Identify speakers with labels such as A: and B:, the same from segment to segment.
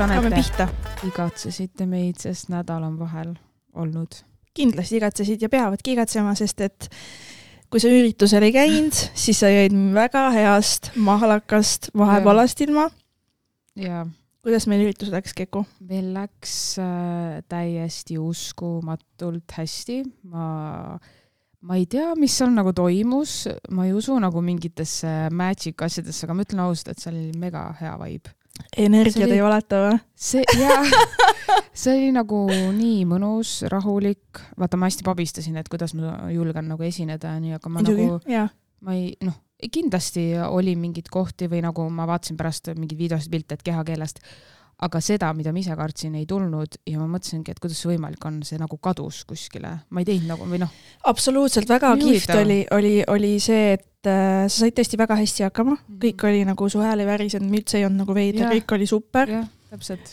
A: hakkame pihta.
B: te igatsesite meid, sest nädal on vahel olnud.
A: kindlasti igatsesid ja peavadki igatsema, sest et kui sa üritusel ei käinud, siis sa jäid väga heast mahlakast vahepalast ilma.
B: ja
A: kuidas meil üritus läks, Keku?
B: meil läks äh, täiesti uskumatult hästi, ma, ma ei tea, mis seal nagu toimus, ma ei usu nagu mingitesse magic asjadesse, aga ma ütlen ausalt, et seal oli mega hea vibe. Oli-
A: ei valeta või?
B: see, jaa, see oli nagu nii mõnus, rahulik, vaata ma hästi pabistasin, et kuidas ma julgen nagu esineda ja nii, aga ma
A: muidugi
B: nagu,
A: jaa.
B: ma ei noh, kindlasti oli mingeid kohti või nagu ma vaatasin pärast mingeid videosid, pilte, et kehakeelest, aga seda, mida ma ise kartsin, ei tulnud ja ma mõtlesingi, et kuidas see võimalik on, see nagu kadus kuskile, ma ei teinud nagu või noh,
A: absoluutselt väga kihvt oli, oli, oli see, et äh, sa said tõesti väga hästi hakkama,
B: Mhm.
A: kõik oli nagu, su hääl ei värisenud, üldse ei olnud nagu veider, kõik oli super.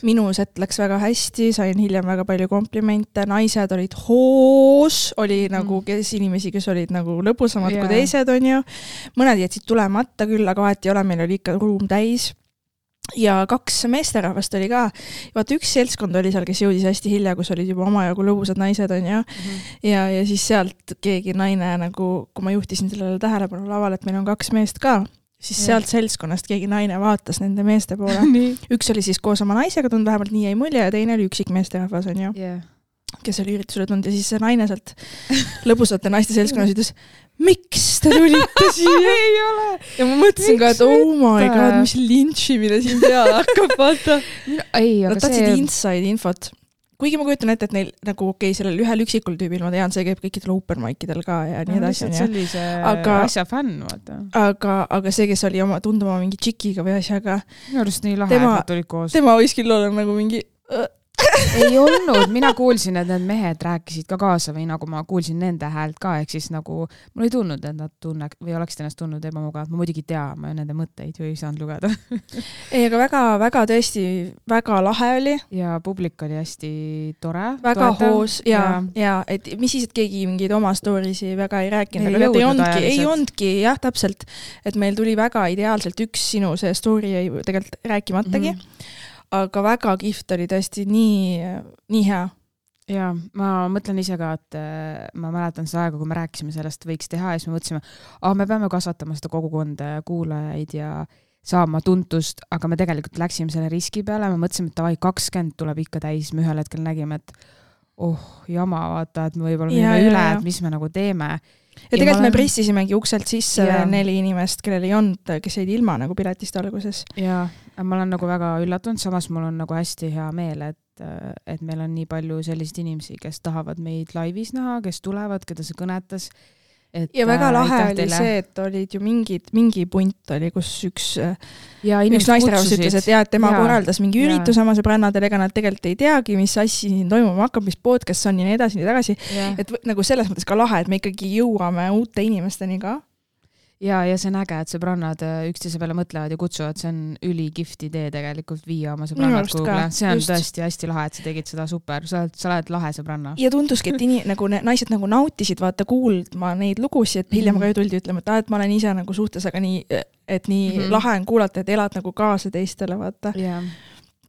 A: minu set läks väga hästi, sain hiljem väga palju komplimente, naised olid hoos, oli nagu, kes inimesi, kes olid nagu lõbusamad
B: Jaa.
A: kui teised, onju. mõned jätsid tulemata küll, aga vahet ei ole, meil oli ikka ruum täis. Ja kaks meesterahvast oli ka, vaata üks seltskond oli seal, kes jõudis hästi hilja, kus olid juba omajagu lõbusad naised, onju. ja, ja siis sealt keegi naine nagu, kui ma juhtisin sellele tähelepanu laval, et meil on kaks meest ka, siis
B: Jah.
A: sealt seltskonnast keegi naine vaatas nende meeste poole. üks oli siis koos oma naisega tulnud, vähemalt nii jäi mulje, ja teine oli üksik meesterahvas, onju,
B: jah,
A: kes oli üritusele tulnud ja siis see naine sealt lõbusate naiste seltskonnas ütles, miks te tulite siia?
B: ei ole.
A: ja ma mõtlesin ka, et oh my
B: Miks
A: god, mis lintšimine siin peale hakkab, vaata.
B: ei,
A: Nad tahtsid
B: see,
A: inside infot. kuigi ma kujutan ette, et neil nagu okei okay,, sellel ühel üksikul tüübil ma tean, see käib kõikidel open mic idel ka ja nii edasi, onju.
B: sellise
A: Aga-
B: asja fänn, vaata.
A: aga, aga see, kes oli oma, tundub oma mingi tšikiga või asjaga,
B: minu arust nii lahe, et nad tulid koos.
A: tema võis küll olla nagu mingi
B: ei olnud, mina kuulsin, et need mehed rääkisid ka kaasa või nagu ma kuulsin nende häält ka, ehk siis nagu mul ei tulnud, et nad tunne- või oleksid ennast tundnud ebamugavalt, ma muidugi ei tea, ma nende mõtteid ju ei saanud lugeda.
A: ei, aga väga-väga tõesti väga lahe oli,
B: ja publik oli hästi tore.
A: väga hoos ja, ja et mis siis, et keegi mingeid oma story si väga ei rääkinud,
B: Ei
A: aga ei olnudki, ei olnudki jah, täpselt, et meil tuli väga ideaalselt üks sinu see story jäi tegelikult rääkimatagi mm. -hmm. Aga väga kihvt oli tõesti nii, nii hea.
B: ja ma mõtlen ise ka, et äh, ma mäletan seda aega, kui me rääkisime sellest, võiks teha ja siis me mõtlesime, me peame kasvatama seda kogukonda ja kuulajaid ja saama tuntust, aga me tegelikult läksime selle riski peale, me mõtlesime, et davai, kakskümmend tuleb ikka täis, me ühel hetkel nägime, et oh jama, vaata, et me võib-olla
A: Ja,
B: viime
A: ja,
B: üle,
A: ja.
B: et mis me nagu teeme.
A: ja
B: Ja
A: tegelikult
B: ma
A: me
B: olen-
A: pressisimegi ukselt sisse
B: Jaa.
A: neli inimest, kellel ei olnud, kes jäid ilma nagu piletist alguses.
B: ja ma olen nagu väga üllatunud, samas mul on nagu hästi hea meel, et, et meil on nii palju selliseid inimesi, kes tahavad meid laivis näha, kes tulevad, keda see kõnetas.
A: ja väga lahe oli see, et olid ju mingid, mingi punt oli, kus üks
B: ja
A: üks naisterahvas ütles, et jaa, et tema ja, korraldas mingi ürituse oma sõbrannadele, ega nad tegelikult ei teagi, mis asja siin toimuma hakkab, mis podcast on ja nii edasi, nii tagasi. et nagu selles mõttes ka lahe, et me ikkagi jõuame uute inimesteni ka.
B: ja, ja see on äge, et sõbrannad äh, üksteise peale mõtlevad ja kutsuvad, see on ülikihvt idee tegelikult viia oma sõbrannad kuhugile, see on
A: just.
B: tõesti hästi lahe, et sa tegid seda super, sa oled, sa oled lahe sõbranna.
A: ja tunduski, et ini-, nagu ne, naised nagu nautisid vaata kuulma neid lugusid, et hiljem
B: Mhm.
A: ka ju tuldi ütlema, et aa, et ma olen ise nagu suhtes, aga nii, et nii mm. -hmm. lahe on kuulata, et elad nagu kaasa teistele, vaata.
B: jah,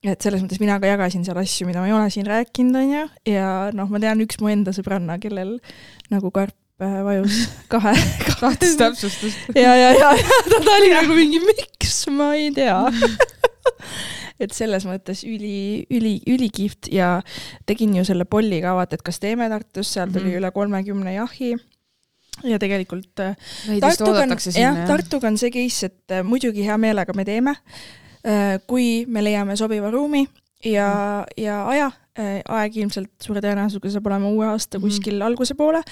A: et selles mõttes mina ka jagasin seal asju, mida ma ei ole siin rääkinud, onju, ja noh, ma tean üks mu enda sõbranna, kellel nagu karp äh, vajus kahe,
B: tahtis täpsustust.
A: ja, ja, ja, ja ta, ta oli nagu mingi, miks, ma ei tea. et selles mõttes üli, üli, ülikihvt ja tegin ju selle polli ka, vaata, et kas teeme Tartus, seal tuli mm. -hmm. üle kolmekümne jahi. ja tegelikult äh, Tartuga on, jah Tartuga on see case, et äh, muidugi hea meelega me teeme, kui me leiame sobiva ruumi ja, ja aja, aeg ilmselt suure tõenäosusega saab olema uue aasta
B: Mhm.
A: kuskil alguse poole,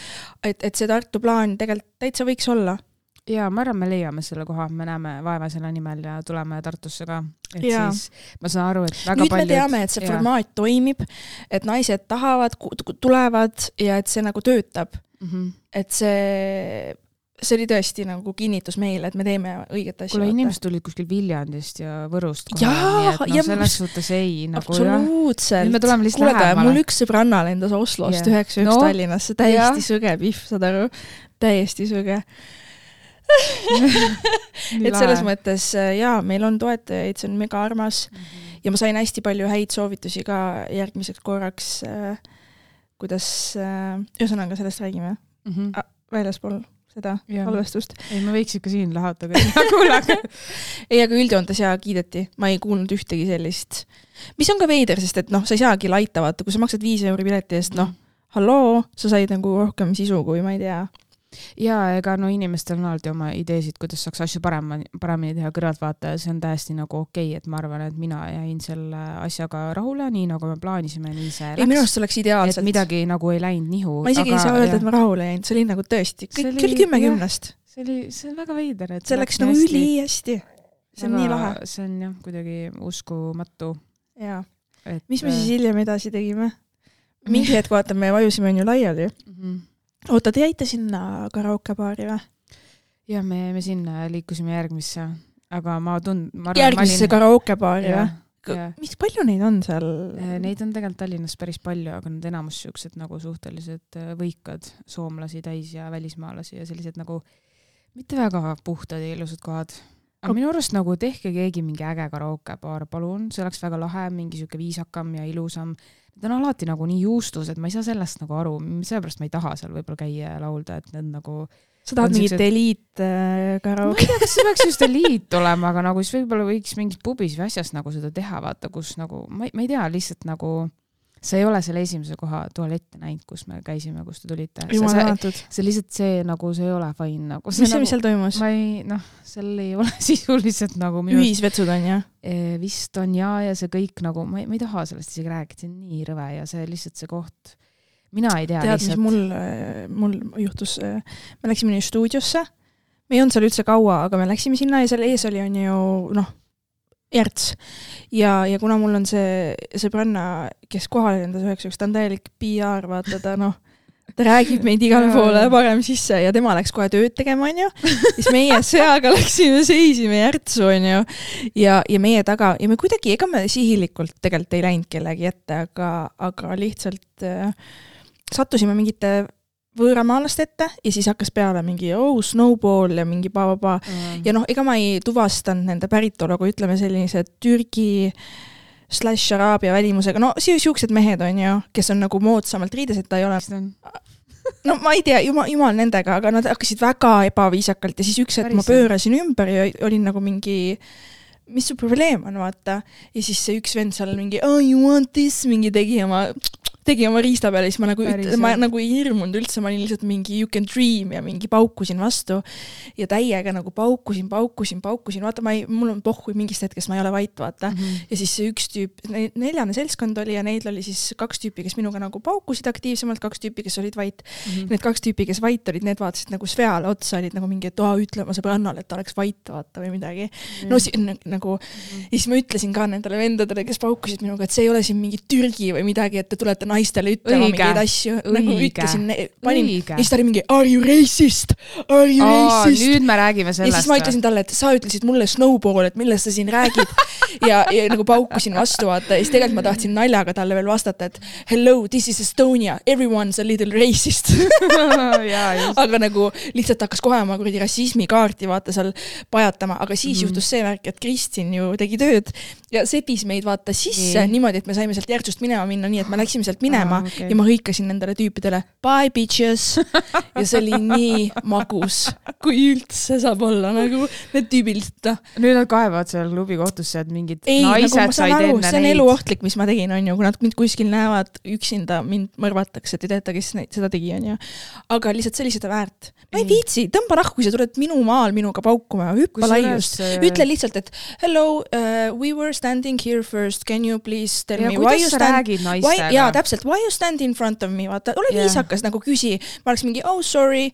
A: et, et see Tartu plaan tegelikult täitsa võiks olla
B: ja ma arvan, me leiame selle koha, me näeme vaeva selle nimel ja tuleme Tartusse ka. et
A: Jaa.
B: siis ma saan aru, et väga
A: nüüd
B: paljud.
A: me teame, et see formaat toimib, et naised tahavad, tulevad ja et see nagu töötab,
B: mm. -hmm.
A: et see, see oli tõesti nagu kinnitus meile, et me teeme õiget asja.
B: kuule, inimesed tulid kuskil Viljandist ja Võrust
A: Jaa,
B: noh
A: ja,
B: selles suhtes ei nagu
A: absoluutselt.
B: Nüüd me tuleme lihtsalt
A: kuulge,
B: lähemale.
A: mul üks sõbranna lendas Oslost üheksa üks
B: No,
A: Tallinnasse, täiesti
B: jah.
A: sõge pihv, saad aru, täiesti sõge. et selles mõttes äh, jaa, meil on toetajaid, see on mega armas
B: Mhm.
A: ja ma sain hästi palju häid soovitusi ka järgmiseks korraks äh, kuidas äh,, ühesõnaga sellest räägime
B: mm -hmm.
A: väljaspool seda
B: Jah.
A: salvestust.
B: ei, me võiks ikka siin lahata kõik, kuulake.
A: ei, aga üldjoontes jaa, kiideti, ma ei kuulnud ühtegi sellist, mis on ka veider, sest et noh, sa ei saagi laita, vaata, kui sa maksad viis euri pileti eest, noh, halloo, sa said nagu rohkem sisu kui ma ei tea.
B: Ja ega no inimestel on alati oma ideesid, kuidas saaks asju paremini, paremini teha kõrvaltvaata ja see on täiesti nagu okei okay,, et ma arvan, et mina jäin selle asjaga rahule, nii nagu me plaanisime, nii see
A: ei, minu
B: läks.
A: arust see oleks
B: et
A: ideaalselt.
B: midagi nagu ei läinud nihu.
A: ma isegi ei saa öelda, et ma rahule jäin, see oli nagu tõesti,
B: See
A: kõik
B: oli-
A: oli kümme kümnest.
B: see oli, see on väga veider, et
A: see läks nagu ülihästi. see on nii lahe.
B: see on jah, kuidagi uskumatu,
A: jaa. mis me siis hiljem edasi tegime? mingi hetk vaata, me vajusime on ju laiali.
B: mm
A: oota, te jäite sinna karaokebaari või?
B: ja me, me sinna liikusime järgmisse, aga ma tund-, ma
A: järgmisesse karaokebaari või?
B: jah, jah.
A: mis palju neid on seal?
B: Neid on tegelikult Tallinnas päris palju, aga need enamus siuksed nagu suhteliselt äh, võikad soomlasi täis ja välismaalasi ja sellised nagu mitte väga puhtad ja ilusad kohad. aga minu arust nagu tehke keegi mingi äge karaokebaar, palun, see oleks väga lahe, mingi siuke viisakam ja ilusam. Need on alati nagu nii juustused, ma ei saa sellest nagu aru, sellepärast ma ei taha seal võib-olla käia ja laulda, et need nagu
A: sa tahad mingit
B: siuksed-
A: eliit äh,
B: ma
A: karaoke?
B: ei tea, kas see peaks just eliit olema, aga nagu siis võib-olla võiks mingis pubis või asjas nagu seda teha, vaata, kus nagu ma ei, ma ei tea, lihtsalt nagu sa ei ole selle esimese koha tualette näinud, kus me käisime, kus te tulite. see, lihtsalt see nagu see ei ole fine nagu.
A: mis see, mis seal toimus?
B: ma ei noh, seal ei ole sisuliselt nagu minu
A: ühisvetsud on ju?
B: eh, vist on ja, ja see kõik nagu ma ei, ma ei taha sellest isegi rääkida, see on nii rõve ja see lihtsalt see koht, mina ei tea
A: tead, mis mul, mul juhtus? me läksime stuudiosse, me ei olnud seal üldse kaua, aga me läksime sinna ja seal ees oli, on ju noh, Järts. ja, ja kuna mul on see sõbranna, kes kohale lendas üheks ööks, ta on täielik PR, vaata ta noh, ta räägib meid igale poole parem sisse ja tema läks kohe tööd tegema, onju. siis meie seaga läksime, seisime Järtsu, onju. ja, ja meie taga ja me kuidagi, ega me sihilikult tegelikult ei läinud kellegi ette, aga, aga lihtsalt äh, sattusime mingite võõramaalaste ette ja siis hakkas peale mingi oh snowball ja mingi pa-pa-pa ja noh, ega ma ei tuvastanud nende päritolu, aga ütleme sellised Türgi slaš araabia välimusega, no si- siuksed mehed on ju, kes on nagu moodsamalt riides, et ta ei ole, no ma ei tea, jumal, jumal nendega, aga nad hakkasid väga ebaviisakalt ja siis üks hetk ma pöörasin ümber ja olin nagu mingi mis su probleem on, vaata. ja siis see üks vend seal mingi oh you want this? mingi tegi oma tegi oma riista peale, siis ma nagu, ma nagu ei hirmunud üldse, ma olin lihtsalt mingi you can dream ja mingi paukusin vastu ja täiega nagu paukusin, paukusin, paukusin, vaata ma ei, mul on pohhui mingist hetkest ma ei ole vait, vaata mm. -hmm. ja siis see üks tüüp, neljane seltskond oli ja neil oli siis kaks tüüpi, kes minuga nagu paukusid aktiivsemalt, kaks tüüpi, kes olid vait mm. -hmm. Need kaks tüüpi, kes vait olid, need vaatasid nagu Sveale otsa, olid nagu mingi, et aa, ütle oma sõbrannale, et ta oleks vait, vaata või midagi. no si-, nagu ja siis ma ütlesin ka nendele vendadele, kes paukusid minuga, et see ei ole siin mingi Türgi või midagi, et te tulete naistele ütlema
B: Õige.
A: mingeid asju, nagu ütlesin, panin ja siis ta oli mingi are you racist, are you
B: Aa,
A: racist.
B: nüüd me räägime
A: ja
B: sellest.
A: siis ma ütlesin talle, et sa ütlesid mulle snowball, et millest sa siin räägid. Ja, ja nagu paukusin vastu, vaata, ja siis tegelikult ma tahtsin naljaga talle veel vastata, et hello, this is Estonia, everyone's a little racist. Aga nagu lihtsalt hakkas kohe oma kuradi rassismikaarti vaata seal pajatama, aga siis mm juhtus see värk, et Kristin ju tegi tööd. Ja sebis meid vaata sisse
B: Nii.
A: nii. niimoodi, et me saime sealt Järtsust minema minna, nii et me läksime sealt minema
B: Aa,
A: ah, okay. ja ma hõikasin nendele tüüpidele bye bitches ja see oli nii magus, kui üldse saab olla nagu need tüübid lihtsalt noh,
B: nüüd nad kaevavad seal klubi kohtusse, et mingid
A: ei, nagu
B: naised
A: saan
B: said
A: aru,
B: enne
A: see on
B: neid.
A: eluohtlik, mis ma tegin, onju, kui nad mind kuskil näevad üksinda, mind mõrvatakse, te teate, kes neid, seda tegi, onju. aga lihtsalt see oli seda väärt. ma ei
B: Ei.
A: viitsi, tõmba rahku, sa tuled minu maal minuga paukuma, hüppa laiust. ütle lihtsalt, et hello uh,, we were standing here first, can you please tell
B: ja
A: me why you stand Why, jaa, täpselt, why you stand in front of me, vaata, ole yeah. viisakas nagu küsi, ma oleks mingi oh sorry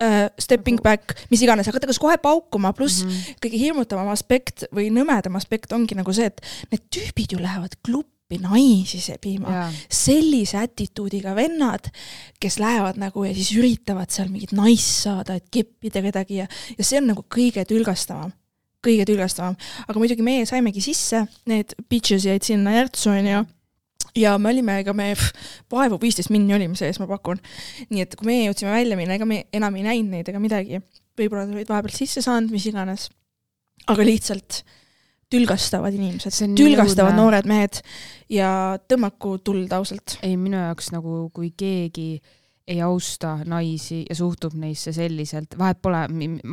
A: uh,, stepping back, mis iganes, aga ta hakkas kohe paukuma, pluss mm. -hmm. kõige hirmutavam aspekt või nõmedam aspekt ongi nagu see, et need tüübid ju lähevad kluppi naisi sebima.
B: jaa,
A: sellise attituudiga vennad, kes lähevad nagu ja siis üritavad seal mingit naist saada, et keppida kedagi ja, ja see on nagu kõige tülgastavam, kõige tülgastavam. aga muidugi meie saimegi sisse, need bitches jäid sinna järtsu, onju ja me olime, ega me vaevu viisteist minni olime sees, ma pakun. nii et kui meie jõudsime välja minna, ega me enam ei näinud neid ega midagi. võib-olla nad olid vahepeal sisse saanud, mis iganes. aga lihtsalt tülgastavad inimesed tülgastavad
B: õudne.
A: noored mehed ja tõmmaku tuld ausalt.
B: ei, minu jaoks nagu, kui keegi ei austa naisi ja suhtub neisse selliselt, vahet pole,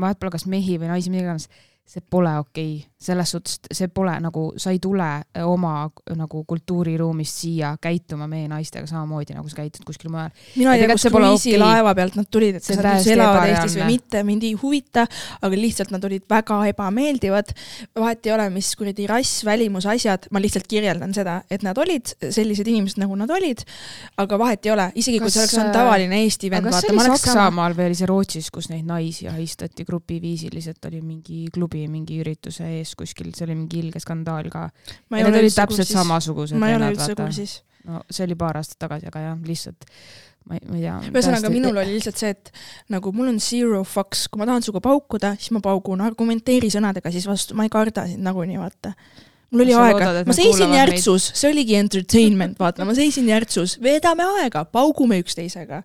B: vahet pole, kas mehi või naisi, mida iganes, see pole okei okay., selles suhtes, see pole nagu, sa ei tule oma nagu kultuuriruumist siia käituma meie naistega samamoodi, nagu sa käitud kuskil mujal.
A: mina ei tea,
B: pole
A: kruiisilaeva pealt nad tulid, et kas nad üldse elavad. Eestis või mitte, mind ei huvita, aga lihtsalt nad olid väga ebameeldivad. vahet ei ole, mis kuradi rass, välimus, asjad, ma lihtsalt kirjeldan seda, et nad olid sellised inimesed, nagu nad olid, aga vahet ei ole, isegi kui
B: Kas,
A: see oleks olnud
B: äh,
A: tavaline Eesti vend,
B: kas
A: vaata, ma oleks sama.
B: Saksamaal või oli see Rootsis, kus neid naisi ahistati grupiviisiliselt, oli mingi klubi mingi ürituse ees kuskil, see oli mingi ilge skandaal ka. need olid täpselt samasugused
A: ma ei ole üldse kursis.
B: no see oli paar aastat tagasi, aga jah, lihtsalt ma ei, ma ei tea.
A: ühesõnaga, minul oli lihtsalt see, et nagu mul on zero fucks, kui ma tahan sinuga paukuda, siis ma paukun, argumenteeri sõnadega siis vastu, ma ei karda sind nagunii, vaata. mul oli aega ma seisin järtsus, see oligi entertainment, vaata, ma seisin järtsus, veedame aega, paugume üksteisega.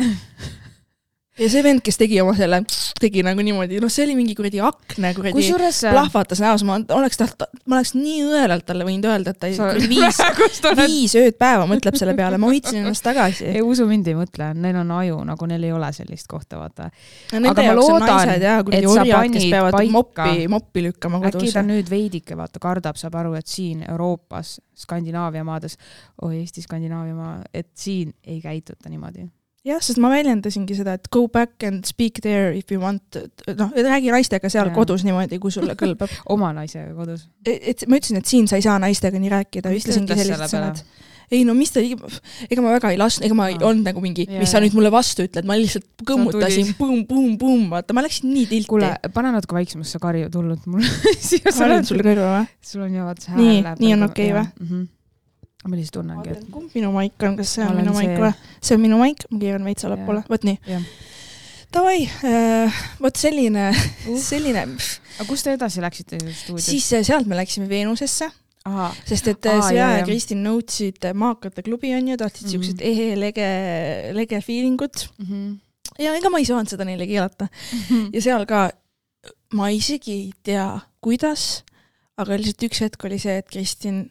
A: ja see vend, kes tegi oma selle, tegi nagu niimoodi, noh, see oli mingi kuradi akna kuradi
B: kusjuures
A: plahvatas näos, ma oleks taht-, ma oleks nii õelalt talle võinud öelda, et ta
B: Sa-
A: viis, viis ööd päeva mõtleb selle peale, ma hoidsin ennast tagasi.
B: ei usu mind ei mõtle, neil on aju, nagu neil ei ole sellist kohta, vaata. Aga ma loodan, et sa
A: orjad,
B: panid
A: peavad
B: paika-
A: moppi, moppi lükkama
B: äkki
A: kodus
B: ta. nüüd veidike vaata kardab, saab aru, et siin Euroopas, Skandinaavia maades, oi Eesti Skandinaavia maa, et siin ei käituta niimoodi.
A: jah, sest ma väljendasingi seda, et go back and speak there if you want, noh, räägi naistega seal
B: Jaa.
A: kodus niimoodi, kui sulle kõlbab.
B: oma naisega kodus.
A: et ma ütlesin, et siin sa ei saa naistega nii rääkida, ütlesingi
B: ütles
A: sellised sõnad. ei no mis ta, ega ma väga ei lasknud, ega ma ei olnud nagu mingi, mis sa nüüd mulle vastu ütled, ma lihtsalt kõmmutasin
B: tulid.,
A: pumm-pumm-pumm, vaata, ma läksin nii tilti.
B: kuule, pane natuke väiksemaks, sa karjud hullult mulle siia
A: ma olen sulle kõrva või?
B: sul on jah vaata see
A: Nii-
B: hääl läheb
A: nii on okei või?
B: Ma lihtsalt tunnengi, et
A: kumb minu maik on, kas see on minu maik või? see on minu maik, ma keeran veits allapoole, vot nii. Davai, vot selline, selline,
B: aga kus te edasi läksite stuudios?
A: siis äh, sealt me läksime Veenusesse,
B: ahah,
A: sest et
B: Aa,
A: äh, Svea ja. Kristin nõudsid äh, Maakate klubi onju, tahtsid
B: Mhm.
A: siuksed ehe lege, lege feeling ut ja ega ma ei saanud seda neile keelata. Ja seal ka ma isegi ei tea, kuidas, aga lihtsalt üks hetk oli see, et Kristin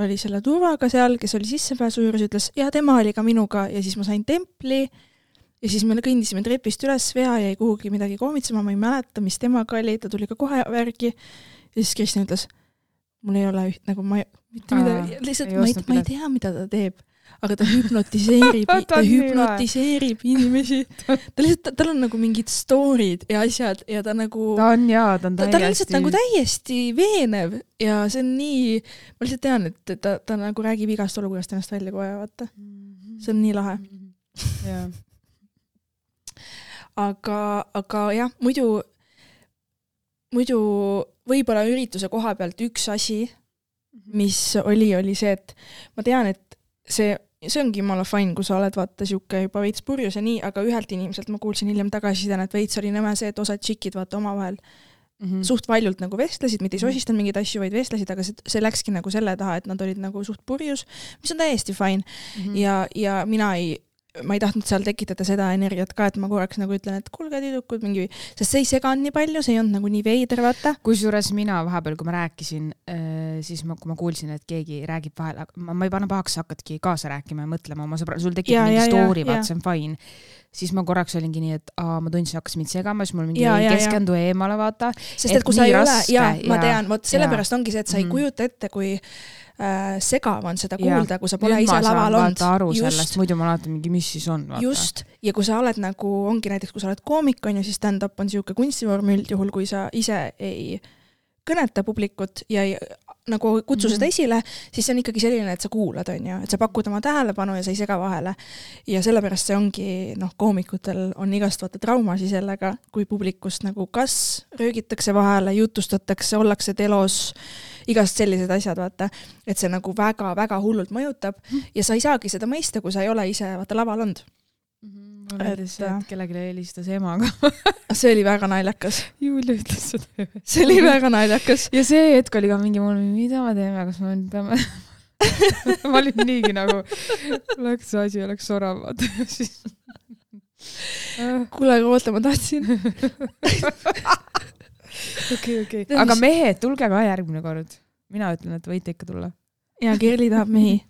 A: oli selle turvaga seal, kes oli sissepääsu juures, ütles ja tema oli ka minuga. Ja siis ma sain templi. Ja siis me kõndisime trepist üles, Svea jäi kuhugi midagi kohmitsema, ma ei mäleta, mis temaga oli, ta tuli ka kohe järgi ja siis Kristin ütles, mul ei ole üht nagu ma ei, mitte midagi, lihtsalt ma ei ma ei tea, mida ta teeb, aga ta hüpnotiseerib
B: Ta
A: hüpnotiseerib inimesi. ta lihtsalt, tal on nagu mingid story'd ja asjad ja ta nagu
B: ta on jaa, ta on
A: ta, ta on lihtsalt
B: täiesti
A: nagu täiesti veenev ja see on nii, ma lihtsalt tean, et ta, ta nagu räägib igast olukorrast ennast välja kohe, vaata. see on nii lahe.
B: jah,
A: aga, aga jah, muidu, muidu võib-olla ürituse koha pealt üks asi, mis oli, oli see, et ma tean, et see, see ongi jumala fine, kui sa oled vaata sihuke juba veits purjus ja nii, aga ühelt inimeselt ma kuulsin hiljem tagasisidena, et veits oli nõme see, et osad tšikid vaata omavahel
B: Mhm.
A: suht valjult nagu vestlesid, mitte ei
B: Mhm.
A: sosistanud mingeid asju, vaid vestlesid, aga see, see läkski nagu selle taha, et nad olid nagu suht purjus, mis on täiesti fine
B: Mhm.
A: ja, ja mina ei, ma ei tahtnud seal tekitada seda energiat ka, et ma korraks nagu ütlen, et kuulge tüdrukud mingi, sest see ei seganud nii palju, see ei olnud nagu nii veider, vaata.
B: kusjuures mina vahepeal, kui ma rääkisin, siis ma, kui ma kuulsin, et keegi räägib vahel, aga ma, ma ei pane pahaks, hakkadki kaasa rääkima ja mõtlema oma sõbra, sul tekib
A: Ja,
B: mingi
A: ja, ja,
B: story,
A: ja.
B: vaat see on fine. siis ma korraks olingi nii, et aa, ma tundsin, hakkas mind segama, siis mul mingi
A: Ja, ja, ja.
B: keskendu eemale, vaata.
A: sest
B: Et
A: et kui sa ei ole, jaa, ma
B: ja-
A: tean, vot sellepärast ongi see, et sa ei
B: Mhm.
A: kujuta ette, kui äh, segav on seda kuulda, kui sa pole
B: nüüd
A: ise laval olnud.
B: aru
A: just.
B: sellest,, muidu ma vaatan mingi, mis siis on,
A: just, ja kui sa oled nagu, ongi näiteks, kui sa oled koomik, on ju, siis stand-up on niisugune kunstivorm üldjuhul, kui sa ise ei kõneta publikut ja ei, nagu kutsu seda
B: Mhm.
A: esile, siis see on ikkagi selline, et sa kuulad, on ju, et sa pakud oma tähelepanu ja sa ei sega vahele. ja sellepärast see ongi, noh, koomikutel on igast vaata traumasi sellega, kui publikust nagu kas röögitakse vahele, jutustatakse, ollakse telos, igast sellised asjad, vaata. et see nagu väga-väga hullult mõjutab ja sa ei saagi seda mõista, kui sa ei ole ise vaata laval olnud.
B: mulle meeldis see,
A: Et-
B: et kellelegi helistas emaga.
A: see oli väga naljakas,
B: Julia ütles seda.
A: see oli väga naljakas.
B: ja see hetk oli ka mingi mul, mida me teeme, kas me nüüd peame ma olin niigi nagu, oleks see asi oleks sorav, vaata siis
A: kuule, aga oota, ma tahtsin,
B: okei, okei. aga mehed, tulge ka järgmine kord. mina ütlen, et võite ikka tulla.
A: ja Kerli tahab mehi.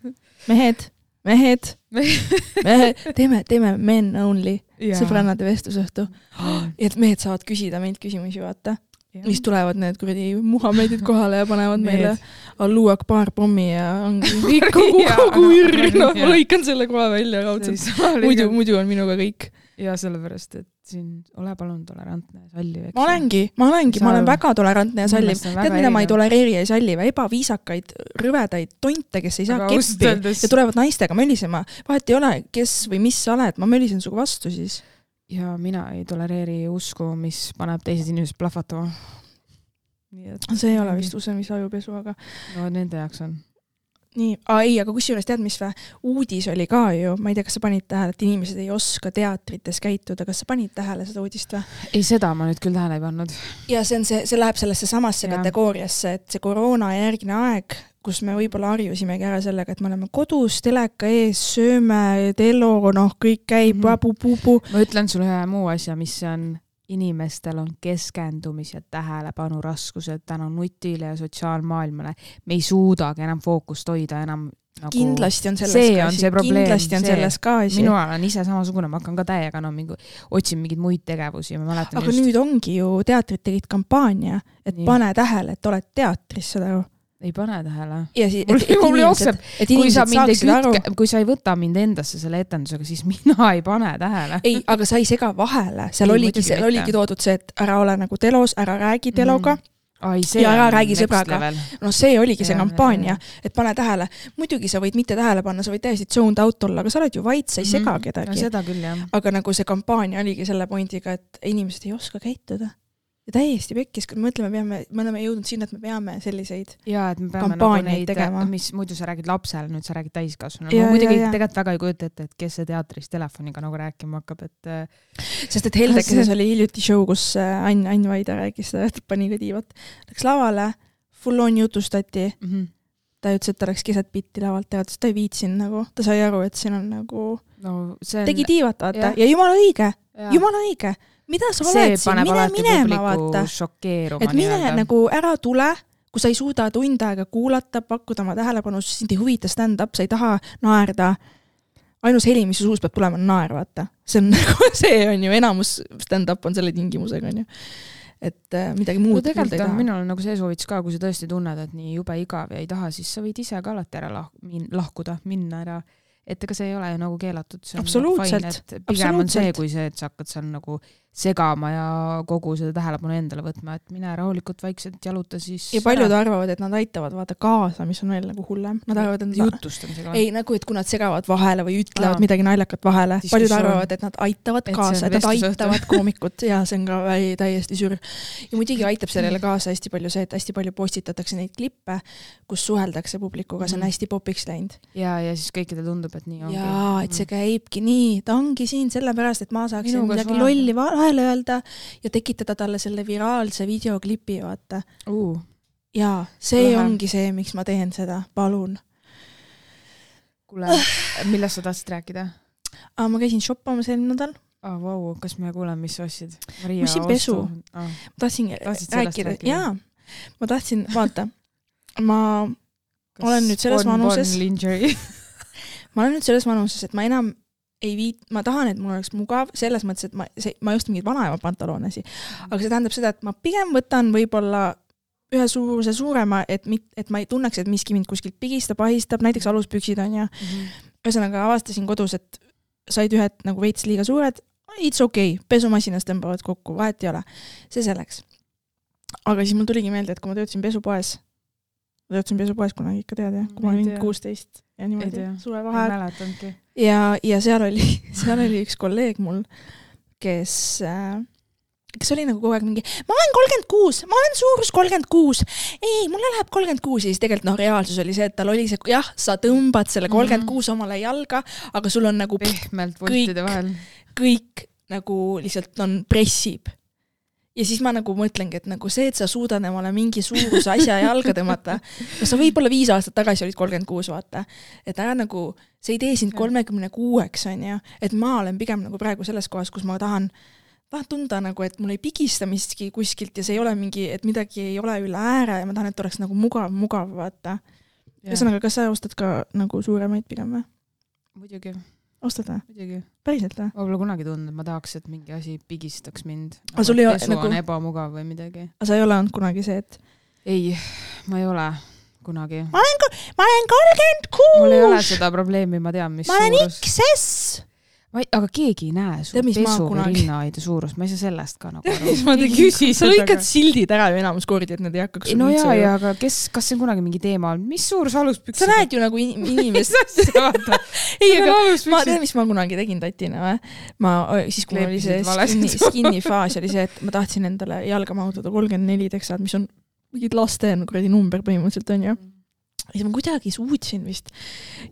A: mehed, mehed, mehed, teeme, teeme men only sõbrannade vestlusõhtu. et mehed saavad küsida meilt küsimusi, vaata. siis tulevad need kuradi Muhamedid kohale ja panevad meile Allu Akbar pommi ja ongi kogu, kogu
B: jaa.
A: ma lõikan selle kohe välja raudselt. muidu, muidu on minuga kõik.
B: ja sellepärast, et siin ole palun tolerantne ja salliv.
A: ma olengi, ma olengi, ma olen väga tolerantne ja salliv. Tead, mida ma ei tolereeri ja ei salli või? ebaviisakaid, rõvedaid tonte, kes ei saa
B: Aga
A: keppi ja tulevad naistega mölisema. vahet ei ole, kes või mis sa oled, ma mölisen sinuga vastu siis.
B: ja mina ei tolereeri usku, mis paneb teised inimesed plahvatama.
A: see ei ole vist. usemise ajupesu, aga
B: no nende jaoks on.
A: nii, ei, aga kusjuures tead, mis vä? uudis oli ka ju, ma ei tea, kas sa panid tähele, et inimesed ei oska teatrites käituda, kas sa panid tähele seda uudist või?
B: ei, seda ma nüüd küll tähele ei pannud.
A: ja see on see, see läheb sellesse samasse
B: Jah.
A: kategooriasse, et see koroonajärgne aeg, kus me võib-olla harjusimegi ära sellega, et me oleme kodus teleka ees, sööme, telo, noh, kõik käib mm -hmm. pupu.
B: ma ütlen sulle ühe muu asja, mis on, inimestel on keskendumis- ja tähelepanuraskused tänu nutile ja sotsiaalmaailmale. me ei suudagi enam fookust hoida enam nagu
A: kindlasti on selles
B: see
A: ka
B: probleem,
A: kindlasti on
B: see.
A: selles ka asi.
B: minul on ise samasugune, ma hakkan ka täiega no mingi, otsin mingeid muid tegevusi, ma mäletan
A: aga nüüd ongi ju, teatrid tegid kampaania, et
B: Nii.
A: pane tähele, et oled teatris, saad aru.
B: Ei pane tähele.
A: ja
B: mul jookseb, kui sa mind ei kütke, kui sa ei võta mind endasse selle etendusega, siis mina ei pane tähele.
A: ei, aga sa ei sega vahele, seal
B: Ei,
A: oligi, seal
B: mitte.
A: oligi toodud see, et ära ole nagu telos, ära räägi teloga mm.
B: ai,
A: Ja ära räägi sõbraga. no see oligi see
B: Jaa,
A: kampaania et pane tähele. muidugi sa võid mitte tähele panna, sa võid täiesti zoned out olla, aga sa oled ju vait, sa ei sega
B: Mhm. no
A: kedagi.
B: jah.
A: aga nagu see kampaania oligi selle pointiga, et inimesed ei oska käituda. Ja täiesti pekkis, kui me mõtleme, peame, me oleme jõudnud sinna, et me peame selliseid.
B: ja et me peame nagu neid
A: tegema.,
B: mis muidu sa räägid lapsele, nüüd sa räägid täiskasvanule.
A: Jaa,
B: ma muidugi tegelikult väga ei kujuta ette, et kes see teatris telefoniga nagu rääkima hakkab, et äh,
A: sest et Heldekeses
B: See-
A: oli hiljuti show, kus äh, Ann, Ann Vaida rääkis seda, et pani ka tiivat. Läks lavale, full on jutustati,
B: mm,
A: ta ütles, et ta läks keset bitti lavalt ära, ta ütles, et ta ei viitsinud nagu, ta sai aru, et siin on nagu,
B: no on.
A: tegi tiivat, vaata ja jumala õige, jumala õige. Mida sa oled siin, mine minema, vaata. et mine nagu ära tule, kui sa ei suuda tund aega kuulata, pakkuda oma tähelepanu, sind ei huvita stand-up, sa ei taha naerda. ainus heli, mis su suust peab tulema, on naer, vaata. see on nagu, see on ju enamus stand-up on selle tingimusega, onju. et äh, midagi
B: no
A: muud
B: tegelikult on minul nagu see soovitus ka, kui sa tõesti tunned, et nii jube igav ja ei taha, siis sa võid ise ka alati ära lah-, min-, lahkuda, minna ära. et ega see ei ole ju nagu keelatud, on
A: Absoluutselt,
B: nagu et pigem on see,
A: absoluutselt.
B: kui see, et sa hakkad seal nagu segama ja kogu seda tähelepanu endale võtma, et mine rahulikult vaikselt jaluta siis.
A: ja paljud arvavad, et nad aitavad vaata kaasa, mis on veel nagu hullem. Nad arvavad, et nad
B: jutustamisega.
A: ei, nagu, et kui nad segavad vahele või ütlevad
B: Aa.
A: Midagi naljakat vahele, paljud arvavad, et nad aitavad
B: Et
A: kaasa,
B: on
A: et nad aitavad koomikut ja see on ka täiesti sür. ja muidugi aitab sellele kaasa hästi palju see, et hästi palju postitatakse neid klippe, kus suheldakse publikuga, see on
B: Mhm.
A: hästi popiks läinud.
B: ja, ja siis kõikidele tundub, et nii ongi.
A: jaa, et see käibki nii, ta ongi siin sellepärast, et ma saaksin midagi lolli vahele öelda ja tekitada talle selle viraalse videoklipi, vaata.
B: uh,.
A: jaa, see
B: Lahe.
A: ongi see, miks ma teen seda, palun.
B: kuule, millest sa tahtsid rääkida?
A: aga ma käisin shoppamas eelmine nädal,
B: aa, vau, kas me kuuleme, mis sa ostsid?
A: Ma ostsin pesu.
B: Ah.
A: tahtsin
B: Tahtsid sellest
A: rääkida, jaa, ma tahtsin, vaata, ma, Olen nüüd selles vanuses- ma olen nüüd selles vanuses, et ma enam ei viit-, ma tahan, et mul oleks mugav selles mõttes, et ma, see, ma ei osta mingeid vanaema pantaloonesi, aga see tähendab seda, et ma pigem võtan võib-olla ühe suuruse suurema, et mit-, et ma ei tunneks, et miski mind kuskilt pigistab, ahistab, näiteks aluspüksid on ju. ühesõnaga avastasin kodus, et said ühed nagu veits liiga suured, it's okei okay., pesumasinas tõmbavad kokku, vahet ei ole. see selleks. aga siis mul tuligi meelde, et kui ma töötasin pesupoes, töötasin pesupoes kunagi ikka tead jah, kui ma olin kuusteist ja niimoodi suvevaheaeg ja, ja seal oli, seal oli üks kolleeg mul, kes äh, kes oli nagu kogu aeg mingi, ma olen kolmkümmend kuus, ma olen suurus kolmkümmend kuus, ei, mulle läheb kolmkümmend kuus. Ja siis tegelikult noh, reaalsus oli see, et tal oli see, jah, sa tõmbad selle kolmkümmend kuus omale jalga, aga sul on nagu
B: pehmelt voltide vahel.
A: kõik nagu lihtsalt on, pressib. Ja siis ma nagu mõtlengi, et nagu see, et sa suudad omale mingi suuruse asja jalga tõmmata, no sa võib-olla viis aastat tagasi olid kolmkümmend kuus, vaata. et ära nagu, see ei tee sind kolmekümne kuueks, on ju, et ma olen pigem nagu praegu selles kohas, kus ma tahan tahan tunda nagu, et mul ei pigista miski kuskilt ja see ei ole mingi, et midagi ei ole üle ääre ja ma tahan, et oleks nagu mugav, mugav, vaata. ühesõnaga, kas sa ostad ka nagu suuremaid pigem või?
B: muidugi,
A: ostad või? päriselt või?
B: ma pole kunagi tundnud, et ma tahaks, et mingi asi pigistaks mind.
A: Aga sul ei ole nagu-
B: on ebamugav või midagi.
A: aga sa ei ole olnud kunagi see, et
B: ei, ma ei ole kunagi.
A: ma olen, ma olen kolmkümmend kuus.
B: mul ei ole seda probleemi, ma tean, mis
A: ma olen
B: suurus.
A: XS.
B: Ma ei, aga keegi ei näe su pesu
A: kunagi-
B: rinnahoidja suurust, ma ei saa sellest ka nagu aru.
A: ma
B: ei küsi
A: sa
B: seda
A: lõikad
B: ka.
A: sildid ära ju enamus kordi, et need ei hakkaks
B: no jaa, ja aga kes, kas see on kunagi mingi teema olnud, mis suurus aluspüks
A: sa näed ju nagu in- inimest. ei, aga ma tean, mis ma kunagi tegin tatina või? ma, siis kui mul oli see skinny, skinny faas oli see, et ma tahtsin endale jalga mahutada kolmkümmend neli teksad, mis on mingid laste kuradi number põhimõtteliselt onju. ja siis ma kuidagi suutsin vist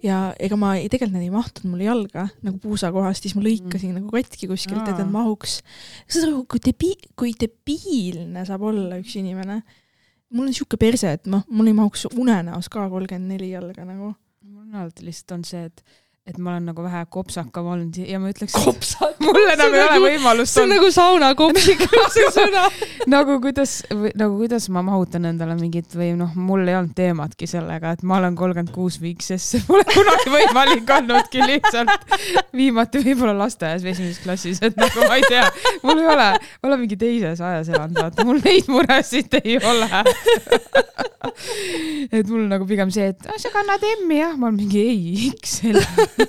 A: ja ega ma ei, tegelikult need ei mahtunud mulle jalga nagu puusakohast, siis ma lõikasin mm. nagu katki kuskilt, et need mahuks. saad aru, kui debi-, kui debiilne saab olla üks inimene. mul on sihuke perse, et noh, mul ei mahuks unenäos ka kolmkümmend neli jalga nagu.
B: mul on alati lihtsalt on see, et, et ma olen nagu vähe kopsakam olnud ja ma ütleks,
A: kopsad.
B: mulle
A: see
B: nagu ei ole
A: nagu-
B: võimalust
A: see on nagu saunakopsik see sõna.
B: nagu kuidas, nagu kuidas ma mahutan endale mingit või noh, mul ei olnud teematki sellega, et ma olen kolmkümmend kuus viikses, see pole kunagi võimalik olnudki lihtsalt. viimati võib-olla lasteaias või esimeses klassis, et nagu ma ei tea, mul ei ole, ma olen mingi teises ajas elanud, vaata, mul neid muresid ei ole. et mul nagu pigem see, et "Ah, sa kannad M-i jah, ma olen mingi ei, X-el,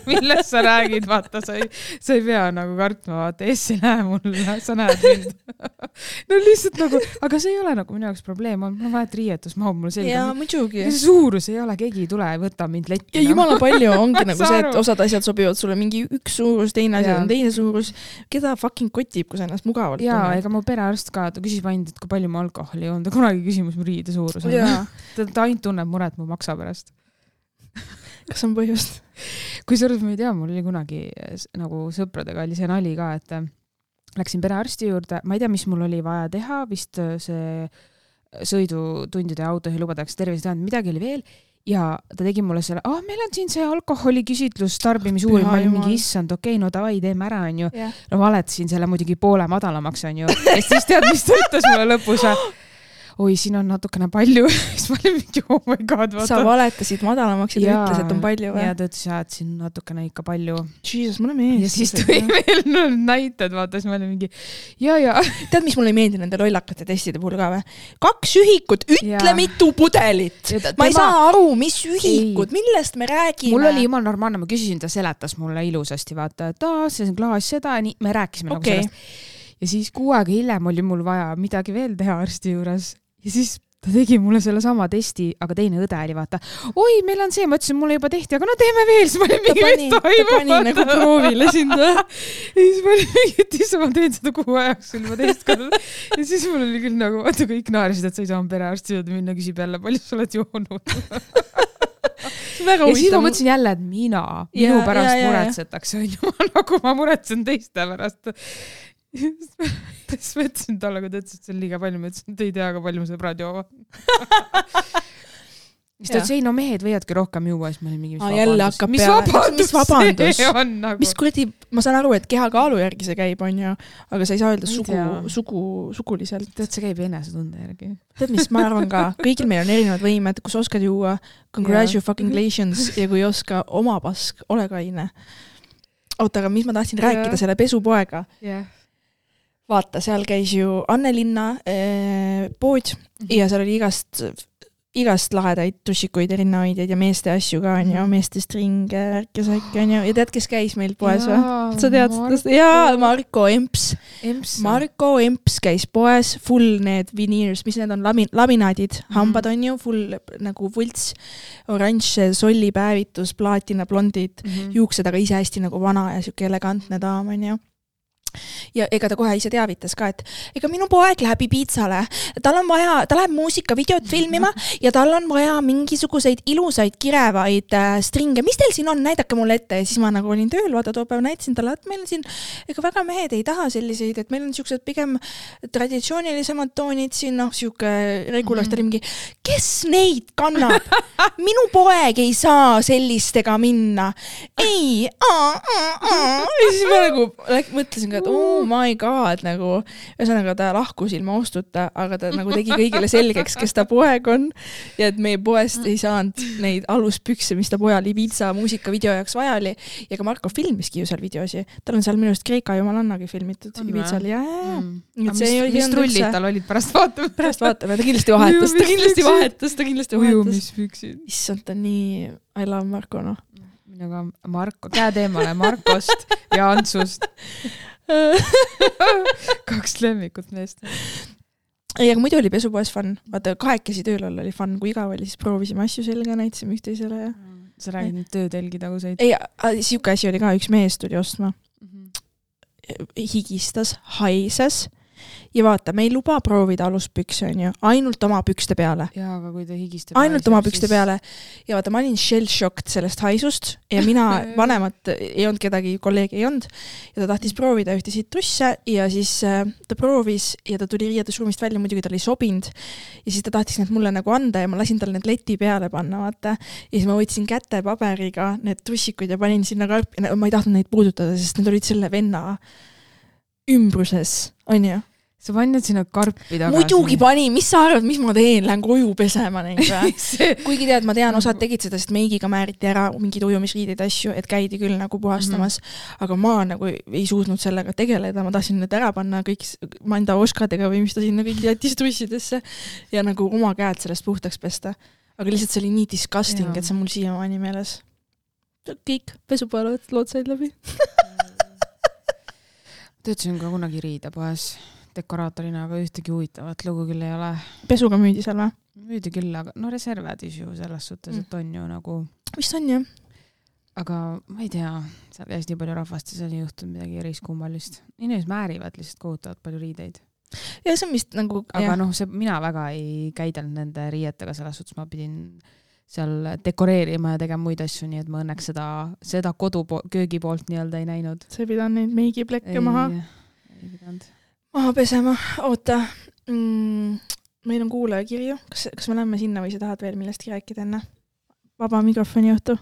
B: millest sa räägid, vaata, sa ei, sa ei pea nagu kartma, vaata, S ei lähe mulle, sa näed mind. no lihtsalt nagu, aga see ei ole nagu minu jaoks probleem mul on vaja, et riietus mahub mulle selga
A: jaa, muidugi.
B: suurus ei ole, keegi ei tule ja võta mind letti.
A: ja jumala palju ongi nagu see, et osad asjad sobivad sulle mingi üks suurus, teine asi on teine suurus. keda fucking kotib, kui sa ennast mugavalt
B: jaa, ega mu perearst ka, ta küsib ainult, et kui palju ma alkoholi joon, ta kunagi ei küsi, mis mu riide suurus on. ta, ta ainult tunneb muret mu maksa pärast.
A: kas on põhjust?
B: kusjuures ma ei tea, mul oli kunagi nagu sõpradega oli see nali ka, et eh, läksin perearsti juurde, ma ei tea, mis mul oli vaja teha, vist eh, see sõidutundide ja autojuhilubadeks terviseteadmine, midagi oli veel ja ta tegi mulle selle, ah, meil on siin see alkoholiküsitlus, tarbimisuuring,
A: Püha
B: ma olin mingi issand, okei okay,, no davai, teeme ära, onju.
A: jah.
B: no valetasin selle muidugi poole madalamaks, onju. ja siis tead, mis ta ütles mulle lõpus või? oi, siin on natukene palju. siis ma olin mingi oh my god,
A: sa
B: vaata.
A: valetasid madalamaks ja ta
B: Jaa.
A: ütles, et on palju või
B: ja? ta ütles, et siin natukene ikka palju.
A: Jesus, mulle meeldis.
B: ja siis tõi veel no, näited, vaata, siis ma olin mingi ja, ja.
A: tead, mis mulle ei meeldi nende lollakate testide puhul ka või? kaks ühikut, ütle
B: Jaa.
A: mitu pudelit. ma ei saa aru, mis ühikud, millest me räägime.
B: mul oli jumala normaalne, ma küsisin, ta seletas mulle ilusasti, vaata, et aa, see on klaas seda, nii, me rääkisime
A: Okei.
B: nagu sellest. Ja siis kuu aega hiljem oli mul vaja midagi veel teha arsti juures ja siis ta tegi mulle sellesama testi, aga teine õde oli vaata, oi, meil on see, ma ütlesin, mulle juba tehti, aga no teeme veel, siis ma olin mingi, mis
A: ta pani
B: toimub,
A: nagu proovile sind või?
B: ja siis ma olin mingi, et issand, ma teen seda kuu aja jooksul juba teist korda. ja siis mul oli küll nagu, vaata kõik naersid, et sa ei saanud perearsti juurde minna, küsib jälle, palju sa oled joonud. ja siis ma mõtlesin jälle, et mina, minu
A: Jaa,
B: pärast
A: jaa, jaa.
B: muretsetakse, onju, nagu ma muretsen teiste pärast. siis ma ütlesin talle, kui ta ütles, et see on liiga palju, ma ütlesin, et ei tea, aga palju mu sõbrad joovad. siis ta ütles, ei no mehed võivadki rohkem juua, siis ma olin mingi, mis vabandus, mis vabandus
A: mis vabandus?
B: nagu
A: mis. kuradi, ma saan aru, et kehakaalu järgi see käib, onju, aga sa ei saa öelda
B: ei
A: sugu sugu, suguliselt.
B: tead, see käib enesetunde järgi.
A: tead, mis ma arvan ka, kõigil meil on erinevad võimed, kui sa oskad juua, congratulations ja kui ei oska, oma pask, ole kaine. oota, aga mis ma tahtsin
B: Jaa.
A: rääkida selle pesupoega,
B: jah.
A: vaata, seal käis ju Annelinna äh, pood
B: Mhm.
A: ja seal oli igast, igast lahedaid tussikuid ja rinnahoidjaid ja meeste asju ka onju,
B: Mhm.
A: meestest ringe, värke säkke onju ja tead, kes käis meil poes või? sa tead seda? jaa, Marko Emps. Marko Emps käis poes, full need veneers, mis need on, lami-, laminaadid mm. -hmm. hambad on ju, full nagu vults, oranž sollipäevitus, plaatina blondid,
B: Mhm.
A: juuksed aga ise hästi nagu vana ja siuke elegantne daam onju ja ega ta kohe ise teavitas ka, et ega minu poeg läheb Ibitsale, tal on vaja, ta läheb muusikavideot filmima ja tal on vaja mingisuguseid ilusaid kirevaid äh, stringe, mis teil siin on, näidake mulle ette. Ja siis ma nagu olin tööl, vaata too päev näitasin talle, et meil on siin, ega väga mehed ei taha selliseid, et meil on siuksed pigem traditsioonilisemad toonid siin, noh, sihuke regulars, ta oli mingi, kes neid kannab? minu poeg ei saa sellistega minna. ei, ja siis ma nagu mõtlesin ka, et oh my god nagu, ühesõnaga ta lahkus ilma ostuta, aga ta nagu tegi kõigile selgeks, kes ta poeg on ja et meie poest ei saanud neid aluspükse, mis ta pojal Ibiza muusikavideo jaoks vaja oli ja ka Marko filmiski ju seal videosi, tal on seal minu arust Kreeka jumalannagi filmitud Ibizal ja, ja,
B: mm.
A: et
B: mis,
A: see ei
B: mis
A: olnud
B: trullid
A: üldse-
B: tal olid pärast vaatama?
A: pärast vaatame, ta kindlasti vahetas, ta kindlasti vahetas, ta kindlasti vahetas.
B: ujumispüksid.
A: issand, ta on nii, I love Marko noh.
B: minuga Marko, käed eemale Markost ja Antsust. kaks lemmikut meest.
A: ei, aga muidu oli pesupoes fun, vaata kahekesi tööl olla oli fun, kui igav oli, siis proovisime asju selga, näitasime üksteisele ja.
B: sa räägid nüüd töötelgi taguseid?
A: ei, siuke asi oli ka, üks mees tuli ostma, higistas, haises ja vaata, me ei luba proovida aluspükse, onju, ainult oma pükste peale.
B: jaa, aga kui ta higistab.
A: ainult oma pükste peale ja vaata, ma olin shell shocked sellest haisust ja mina, vanemat ei olnud kedagi, kolleegi ei olnud ja ta tahtis proovida ühte sitrusse ja siis äh, ta proovis ja ta tuli riietusruumist välja, muidugi tal ei sobinud ja siis ta tahtis need mulle nagu anda ja ma lasin tal need leti peale panna, vaata. ja siis ma võtsin kätepaberiga need tussikud ja panin sinna karpi, ma ei tahtnud neid puudutada, sest need olid selle venna ümbruses, onju
B: sa panid sinna karpi tagasi.
A: muidugi panin, mis sa arvad, mis ma teen, lähen koju pesema neid või? kuigi tead, ma tean, osad tegid seda, sest meigiga määriti ära mingeid ujumisriideid asju, et käidi küll nagu puhastamas mm, -hmm. aga ma nagu ei suutnud sellega tegeleda, ma tahtsin need ära panna kõik Manda oskadega või mis ta sinna kõik jättis tussidesse ja nagu oma käed sellest puhtaks pesta. aga lihtsalt see oli nii disgusting et see on mul siiamaani meeles. kõik pesupoelevad lood said läbi.
B: töötasin ka kunagi riidepoes dekoraatorina, aga ühtegi huvitavat lugu küll ei ole.
A: pesuga müüdi seal või?
B: müüdi küll, aga no reservedis ju selles suhtes, et on ju nagu,
A: vist on jah.
B: aga ma ei tea, seal käis nii palju rahvast ja seal ei juhtunud midagi eriskummalist. inimesed määrivad lihtsalt kohutavalt palju riideid.
A: ja see on vist nagu,
B: aga noh, see, mina väga ei käidelnud nende riietega, selles suhtes ma pidin seal dekoreerima ja tegema muid asju, nii et ma õnneks seda, seda kodu, köögi poolt nii-öelda ei näinud.
A: sa ei pidanud neid meigiplekke maha
B: ei pidanud.
A: Maha pesema, oota mm,. meil on kuulajakirju, kas, kas me lähme sinna või sa tahad veel millestki rääkida enne? vaba mikrofoni õhtu,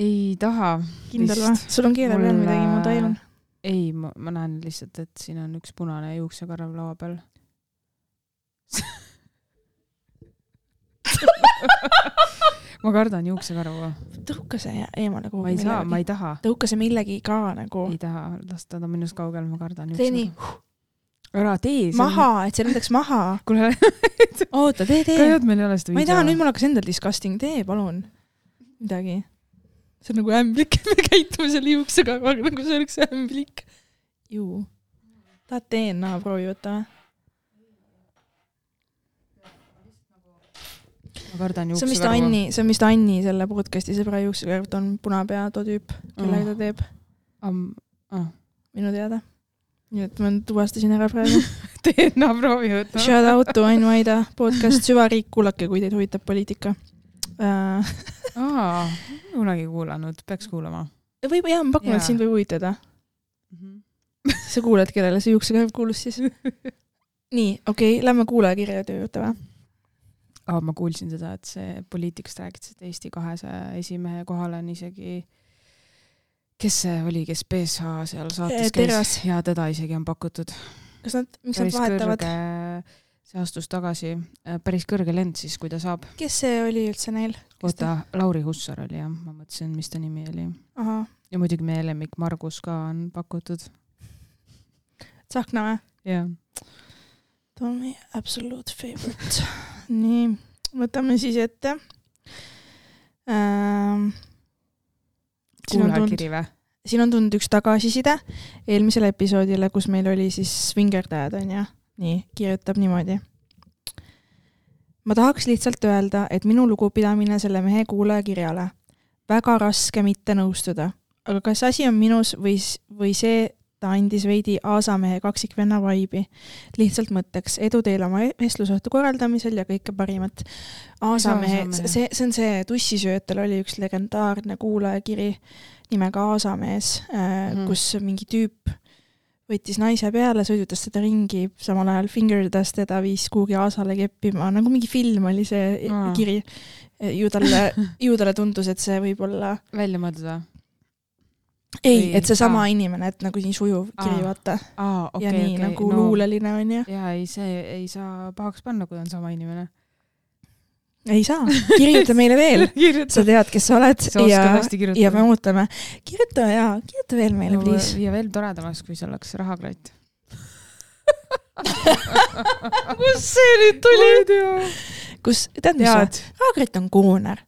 B: ei taha.
A: kindel või? sul on keele peal midagi, ma tajun.
B: ei, ma, ma näen lihtsalt, et siin on üks punane juuksekarv laua peal. ma kardan juuksekarvu.
A: tõuka see eemale kuhugi.
B: ma ei saa, ma ei taha.
A: tõuka see millegi ka nagu
B: ei taha, las ta on minust kaugel, ma kardan
A: tee nii,
B: ära tee.
A: maha, et see lendaks maha.
B: kuule,
A: oota, tee, tee.
B: kahju, et meil ei ole seda
A: ma ei taha, nüüd mul hakkas endal disgusting, tee palun midagi. see on nagu ämblik, me käitume selle juuksekarvaga nagu see oleks ämblik. ju. tahad DNA proovi võtta või?
B: ma kardan
A: see on vist. Anni, see on vist Anni selle podcast'i sõbra juuksekarv, ta on punapea too tüüp, kellega ta teeb
B: ah..
A: minu teada. Nii et ma tuvastasin ära praegu.
B: DNA proovi võtta.
A: Shout out to Ain Vaida podcast Süvariik, kuulake, kui teid huvitab poliitika uh.
B: aa, kunagi kuulanud, peaks kuulama.
A: võib, jah, ma pakun, et
B: Jaa.
A: sind võib huvitada. sa kuuled, kellele see juuksekarv kuulus siis? nii, okei okay,, lähme kuulajakirjade juurde või?
B: aa, ma kuulsin seda, et see poliitikast rääkisid, et Eesti kahesaja esimehe kohale on isegi, kes see oli, kes BSH seal saates
A: Terras.
B: käis ja teda isegi on pakutud.
A: kas nad, miks nad vahetavad?
B: see astus tagasi, päris kõrge lend siis, kui ta saab.
A: kes see oli üldse neil?
B: oota, Lauri Hussar oli jah, ma mõtlesin, mis ta nimi oli. ja muidugi meie lemmik Margus ka on pakutud.
A: Tsahkna või?
B: jah.
A: ta on meie absolute favorite. nii, võtame siis ette ähm,.
B: Kuulajakiri või?
A: siin on tulnud üks tagasiside eelmisele episoodile, kus meil oli siis svingerdajad onju. nii, kirjutab niimoodi. ma tahaks lihtsalt öelda, et minu lugupidamine selle mehe kuulajakirjale. väga raske mitte nõustuda, aga kas asi on minus või, või see, ta andis veidi aasamehe kaksikvenna vaibi. lihtsalt mõtteks, edu teile oma vestlusõhtu korraldamisel ja kõike parimat. aasamehe, see, see on see, tussisööjatel oli üks legendaarne kuulajakiri nimega Aasamees
B: Mhm.
A: kus mingi tüüp võttis naise peale, sõidutas teda ringi, samal ajal fingerdas teda, viis kuhugi aasale keppima, nagu mingi film oli see
B: Aa.
A: kiri. ju talle, ju talle tundus, et see võib olla
B: välja mõeldud või?
A: Ei et seesama
B: aa.
A: inimene, et nagu nii sujuv kiri,
B: Aa,
A: vaata.
B: aa, okei,
A: ja nii
B: okei,
A: nagu luuleline onju.
B: jaa, ei, see ei saa pahaks panna, kui on sama inimene.
A: ei saa, kirjuta meile veel, sa tead, kes sa oled
B: sa
A: ja, ja me ootame. kirjuta ja kirjuta veel meile, please.
B: ja veel toredamaks, kui see oleks rahakratt.
A: kust see nüüd tuli? kus, tead mis Raagret on kooner.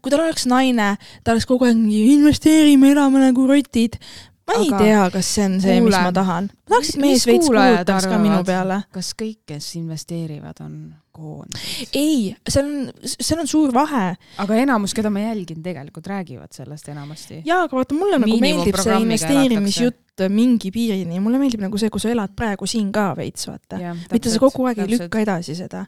A: Kui tal oleks naine, ta oleks kogu aeg mingi investeerime, elame nagu rotid. ma ei
B: Aga
A: tea, kas see on see, mis ma tahan. ma tahaks, et mees veits kulutaks ka minu peale.
B: kas kõik, kes investeerivad, on koondad?
A: ei, seal on, seal on suur vahe
B: aga enamus, keda ma jälgin, tegelikult räägivad sellest enamasti.
A: jaa, aga vaata, mulle nagu meeldib see investeerimisjutt mingi piirini, mulle meeldib nagu see, kui sa elad praegu siin ka veits, vaata. mitte sa kogu aeg ei lükka edasi seda.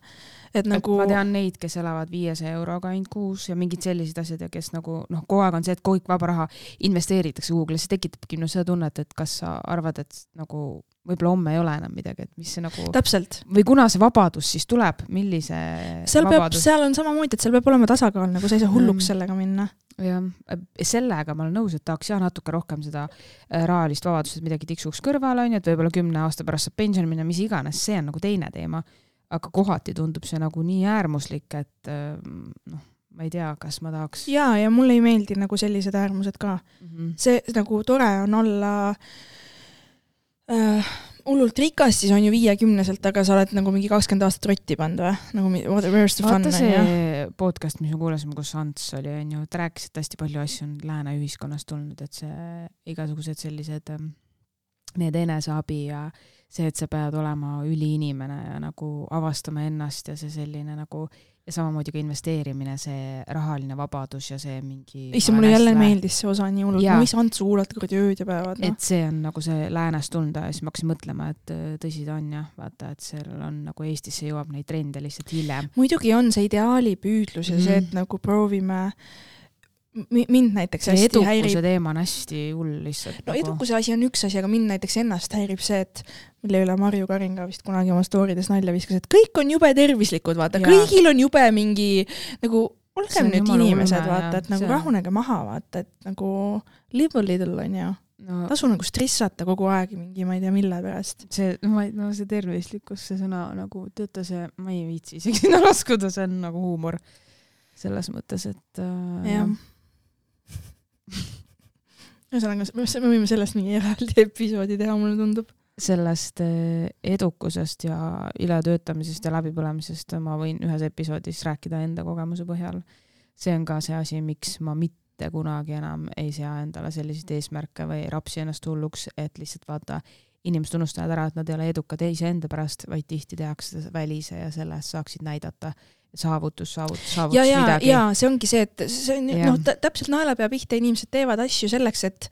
A: Et nagu...
B: ma tean neid, kes elavad viiesaja euroga ainult kuus ja mingid sellised asjad ja kes nagu noh, kogu aeg on see, et kõik vaba raha investeeritakse kuhugile, see tekitabki minu seda tunnet, et kas sa arvad, et nagu võib-olla homme ei ole enam midagi, et mis see nagu
A: täpselt,
B: või kuna see vabadus siis tuleb, millise
A: seal peab,
B: vabadus
A: seal on samamoodi, et seal peab olema tasakaal, nagu sa ei saa hulluks
B: Mm.
A: sellega minna.
B: jah, sellega ma olen nõus, et tahaks jah natuke rohkem seda äh, rahalist vabadust, et midagi tiksuks kõrvale onju, et võib-olla kümne aasta pärast saab pensionile minna, mis iganes, see on nagu teine teema. Aga kohati tundub see nagu nii äärmuslik, et äh, noh, ma ei tea, kas ma tahaks
A: jaa, ja mulle ei meeldi nagu sellised äärmused ka.
B: mm. -hmm.
A: see nagu tore on olla äh, hullult rikas, siis on ju viiekümneselt, aga sa oled nagu mingi kakskümmend aastat rotti pannud või? nagu where's the fun
B: vaata
A: on ju.
B: see podcast, mis me kuulasime, kus Ants oli, onju, ta rääkis, et hästi palju asju on lääne ühiskonnast tulnud, et see igasugused sellised, need eneseabi ja see, et sa pead olema üliinimene ja nagu avastama ennast ja see selline nagu ja samamoodi ka investeerimine, see rahaline vabadus ja see mingi
A: issand, mulle jälle meeldis see osa nii hullult, võiks Antsu kuulata kuradi ööd ja päevad, noh.
B: et see on nagu see läänest tulnud ja siis ma hakkasin mõtlema, et äh, tõsi ta on jah, vaata, et seal on nagu Eestisse jõuab neid trende lihtsalt hiljem.
A: muidugi on see ideaalipüüdlus ja see, et
B: Mhm.
A: nagu proovime, mind näiteks
B: see
A: hästi
B: edukuse
A: häirib,
B: teema on hästi hull lihtsalt.
A: no edukuse asi on üks asi, aga mind näiteks ennast häirib see, et mille üle Marju Karin ka vist kunagi oma story des nalja viskas, et kõik on jube tervislikud, vaata, kõigil on jube mingi nagu olgem nüüd inimesed, vaata, et nagu
B: See
A: rahunege maha, vaata, et nagu live a little onju.
B: no
A: tasu nagu stressata kogu aeg mingi, ma ei tea, mille pärast.
B: see, ma ei, no see tervislikkus, see sõna nagu, teate see, ma ei viitsi isegi sinna laskuda, see on nagu huumor. selles mõttes, et äh,
A: jah. ühesõnaga, me võime sellest mingi eraldi episoodi teha, mulle tundub.
B: sellest äh, edukusest ja ületöötamisest ja läbipõlemisest ma võin ühes episoodis rääkida enda kogemuse põhjal. see on ka see asi, miks ma mitte kunagi enam ei sea endale selliseid eesmärke või ei rapsi ennast hulluks, et lihtsalt vaata, inimesed unustavad ära, et nad ei ole edukad iseenda pärast, vaid tihti tehakse seda välise ja selle eest saaksid näidata saavutus, saavutus, saavutus
A: ja, ja,
B: midagi.
A: ja see ongi see, et see on noh, täpselt naelapea pihta, inimesed teevad asju selleks, et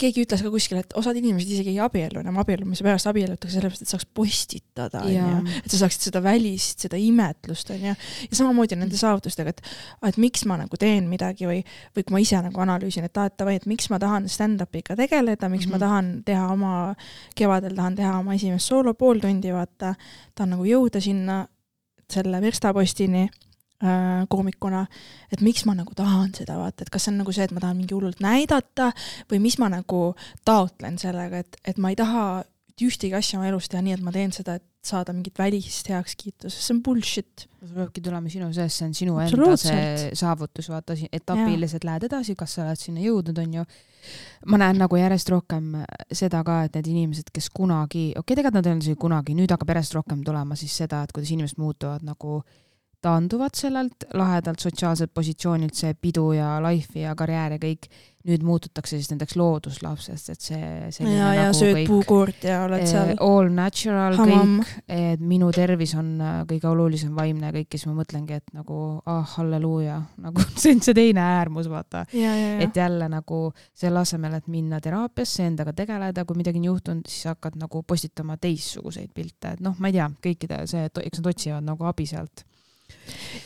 A: keegi ütles ka kuskil, et osad inimesed isegi ei abiellu enam abiellumise pärast abiellutakse sellepärast, et saaks postitada, onju. et sa saaksid seda välist, seda imetlust, onju. ja samamoodi nende saavutustega, et, et miks ma nagu teen midagi või, või kui ma ise nagu analüüsin, et davai, et miks ma tahan stand-up'iga tegeleda, miks mm -hmm.
B: Mhm.
A: ma tahan teha oma, kevadel tahan teha oma esimest soolo pool tundi, vaata, tahan nagu jõuda sinna selle verstapostini koomikuna, et miks ma nagu tahan seda vaata, et kas see on nagu see, et ma tahan mingi hullult näidata või mis ma nagu taotlen sellega, et, et ma ei taha ühtegi asja oma elus teha nii, et ma teen seda, et saada mingit välist heakskiitu, sest see on bullshit.
B: see peabki tulema sinu seest, see on sinu enda see saavutus, vaata etapiliselt lähed edasi, kas sa oled sinna jõudnud, onju. ma näen nagu järjest rohkem seda ka, et need inimesed, kes kunagi, okei okay,, tegelikult nad ei olnud isegi kunagi, nüüd hakkab järjest rohkem tulema siis seda, et kuidas inimesed muutuvad nagu taanduvad sellelt lahedalt sotsiaalselt positsioonilt, see pidu ja life ja karjäär ja kõik, nüüd muututakse siis nendeks looduslapsest, et see selline
A: ja, ja
B: nagu
A: sööd
B: kõik
A: puukoort ja oled seal
B: eh, all natural kõik, et minu tervis on äh, kõige olulisem vaimne ja kõik ja siis ma mõtlengi, et nagu ah halleluuja, nagu see on see teine äärmus, vaata.
A: ja, ja, ja
B: et jälle nagu selle asemel, et minna teraapiasse, endaga tegeleda, kui midagi on juhtunud, siis hakkad nagu postitama teistsuguseid pilte, et noh, ma ei tea, kõikide see, eks nad otsivad nagu abi sealt.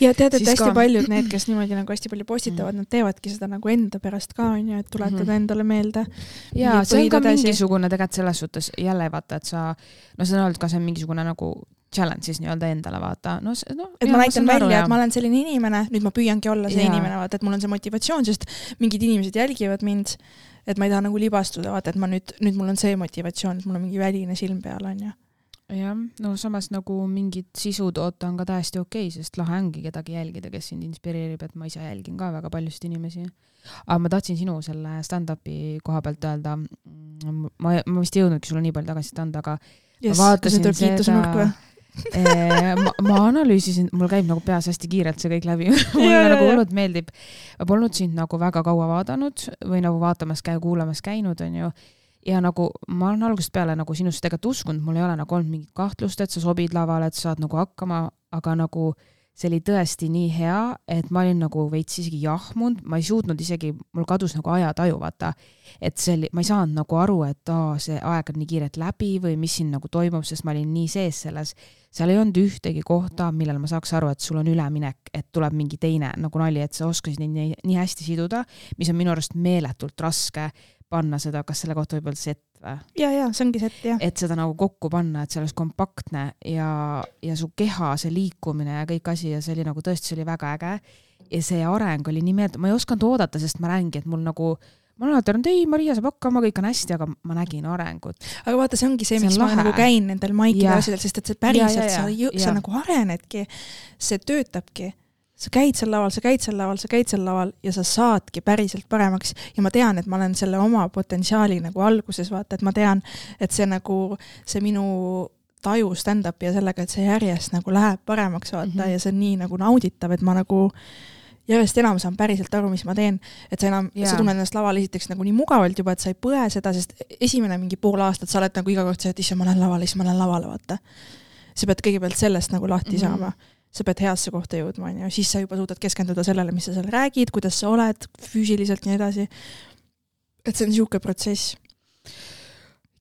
A: Ja tead, et hästi
B: ka-
A: paljud need, kes niimoodi nagu hästi palju postitavad, nad teevadki seda nagu enda pärast ka onju, et tuletada
B: Mhm.
A: endale meelde.
B: ja see on ka mingisugune tegelikult selles suhtes jälle vaata, et sa, no on olnud ka see mingisugune nagu challenge siis nii-öelda endale vaata, no, no.
A: et ma näitan välja, et ma olen selline inimene, nüüd ma püüangi olla see ja. inimene, vaata, et mul on see motivatsioon, sest mingid inimesed jälgivad mind, et ma ei taha nagu libastuda, vaata, et ma nüüd, nüüd mul on see motivatsioon, et mul on mingi väline silm peal, onju
B: jah, no samas nagu mingit sisu toota on ka täiesti okei okay,, sest lahe ongi kedagi jälgida, kes sind inspireerib, et ma ise jälgin ka väga paljusid inimesi. aga ma tahtsin sinu selle stand-up'i koha pealt öelda, mm, ma, ma vist ei jõudnudki sulle nii palju tagasisidet anda, aga
A: yes, ma vaatasin seda
B: ma, ma analüüsisin, mul käib nagu peas hästi kiirelt see kõik läbi mulle ja, nagu hullult meeldib. ma polnud sind nagu väga kaua vaadanud või nagu vaatamas käi-, kuulamas käinud, onju ja nagu ma olen algusest peale nagu sinusse tegelikult uskunud, mul ei ole nagu olnud mingit kahtlust, et sa sobid lavale, et sa saad nagu hakkama, aga nagu see oli tõesti nii hea, et ma olin nagu veits isegi jahmunud, ma ei suutnud isegi, mul kadus nagu ajataju, vaata. et see oli, ma ei saanud nagu aru, et aa, see aeg on nii kiirelt läbi või mis siin nagu toimub, sest ma olin nii sees selles. seal ei olnud ühtegi kohta, millal ma saaks aru, et sul on üleminek, et tuleb mingi teine nagu nali, et sa oskasid neid nii, nii hästi siduda, mis on minu arust meeletult raske panna seda, kas selle kohta võib öelda set või?
A: ja, ja see ongi set jah.
B: et seda nagu kokku panna, et see oleks kompaktne ja, ja su keha, see liikumine ja kõik asi ja see oli nagu tõesti, see oli väga äge. ja see areng oli nii meeldiv, ma ei osanud oodata, sest ma näengi, et mul nagu ma olen alati arvanud, ei, Maria saab hakkama, kõik on hästi, aga ma nägin arengut.
A: aga vaata, see ongi see, miks ma nagu käin nendel maikide asjadel, sest et see päriselt, sa, sa nagu arenedki, see töötabki sa käid seal laval, sa käid seal laval, sa käid seal laval ja sa saadki päriselt paremaks ja ma tean, et ma olen selle oma potentsiaali nagu alguses, vaata, et ma tean, et see nagu, see minu taju stand-up'i ja sellega, et see järjest nagu läheb paremaks, vaata mm, -hmm. ja see on nii nagu nauditav, et ma nagu järjest enam saan päriselt aru, mis ma teen, et sa enam yeah., sa tunned ennast laval esiteks nagu nii mugavalt juba, et sa ei põe seda, sest esimene mingi pool aastat sa oled nagu iga kord see, et issand, ma lähen lavale, siis ma lähen lavale, vaata. sa pead kõigepealt sellest nagu lahti mm -hmm. saama sa pead heasse kohta jõudma, on ju, siis sa juba suudad keskenduda sellele, mis sa seal räägid, kuidas sa oled füüsiliselt ja nii edasi. et see on niisugune protsess.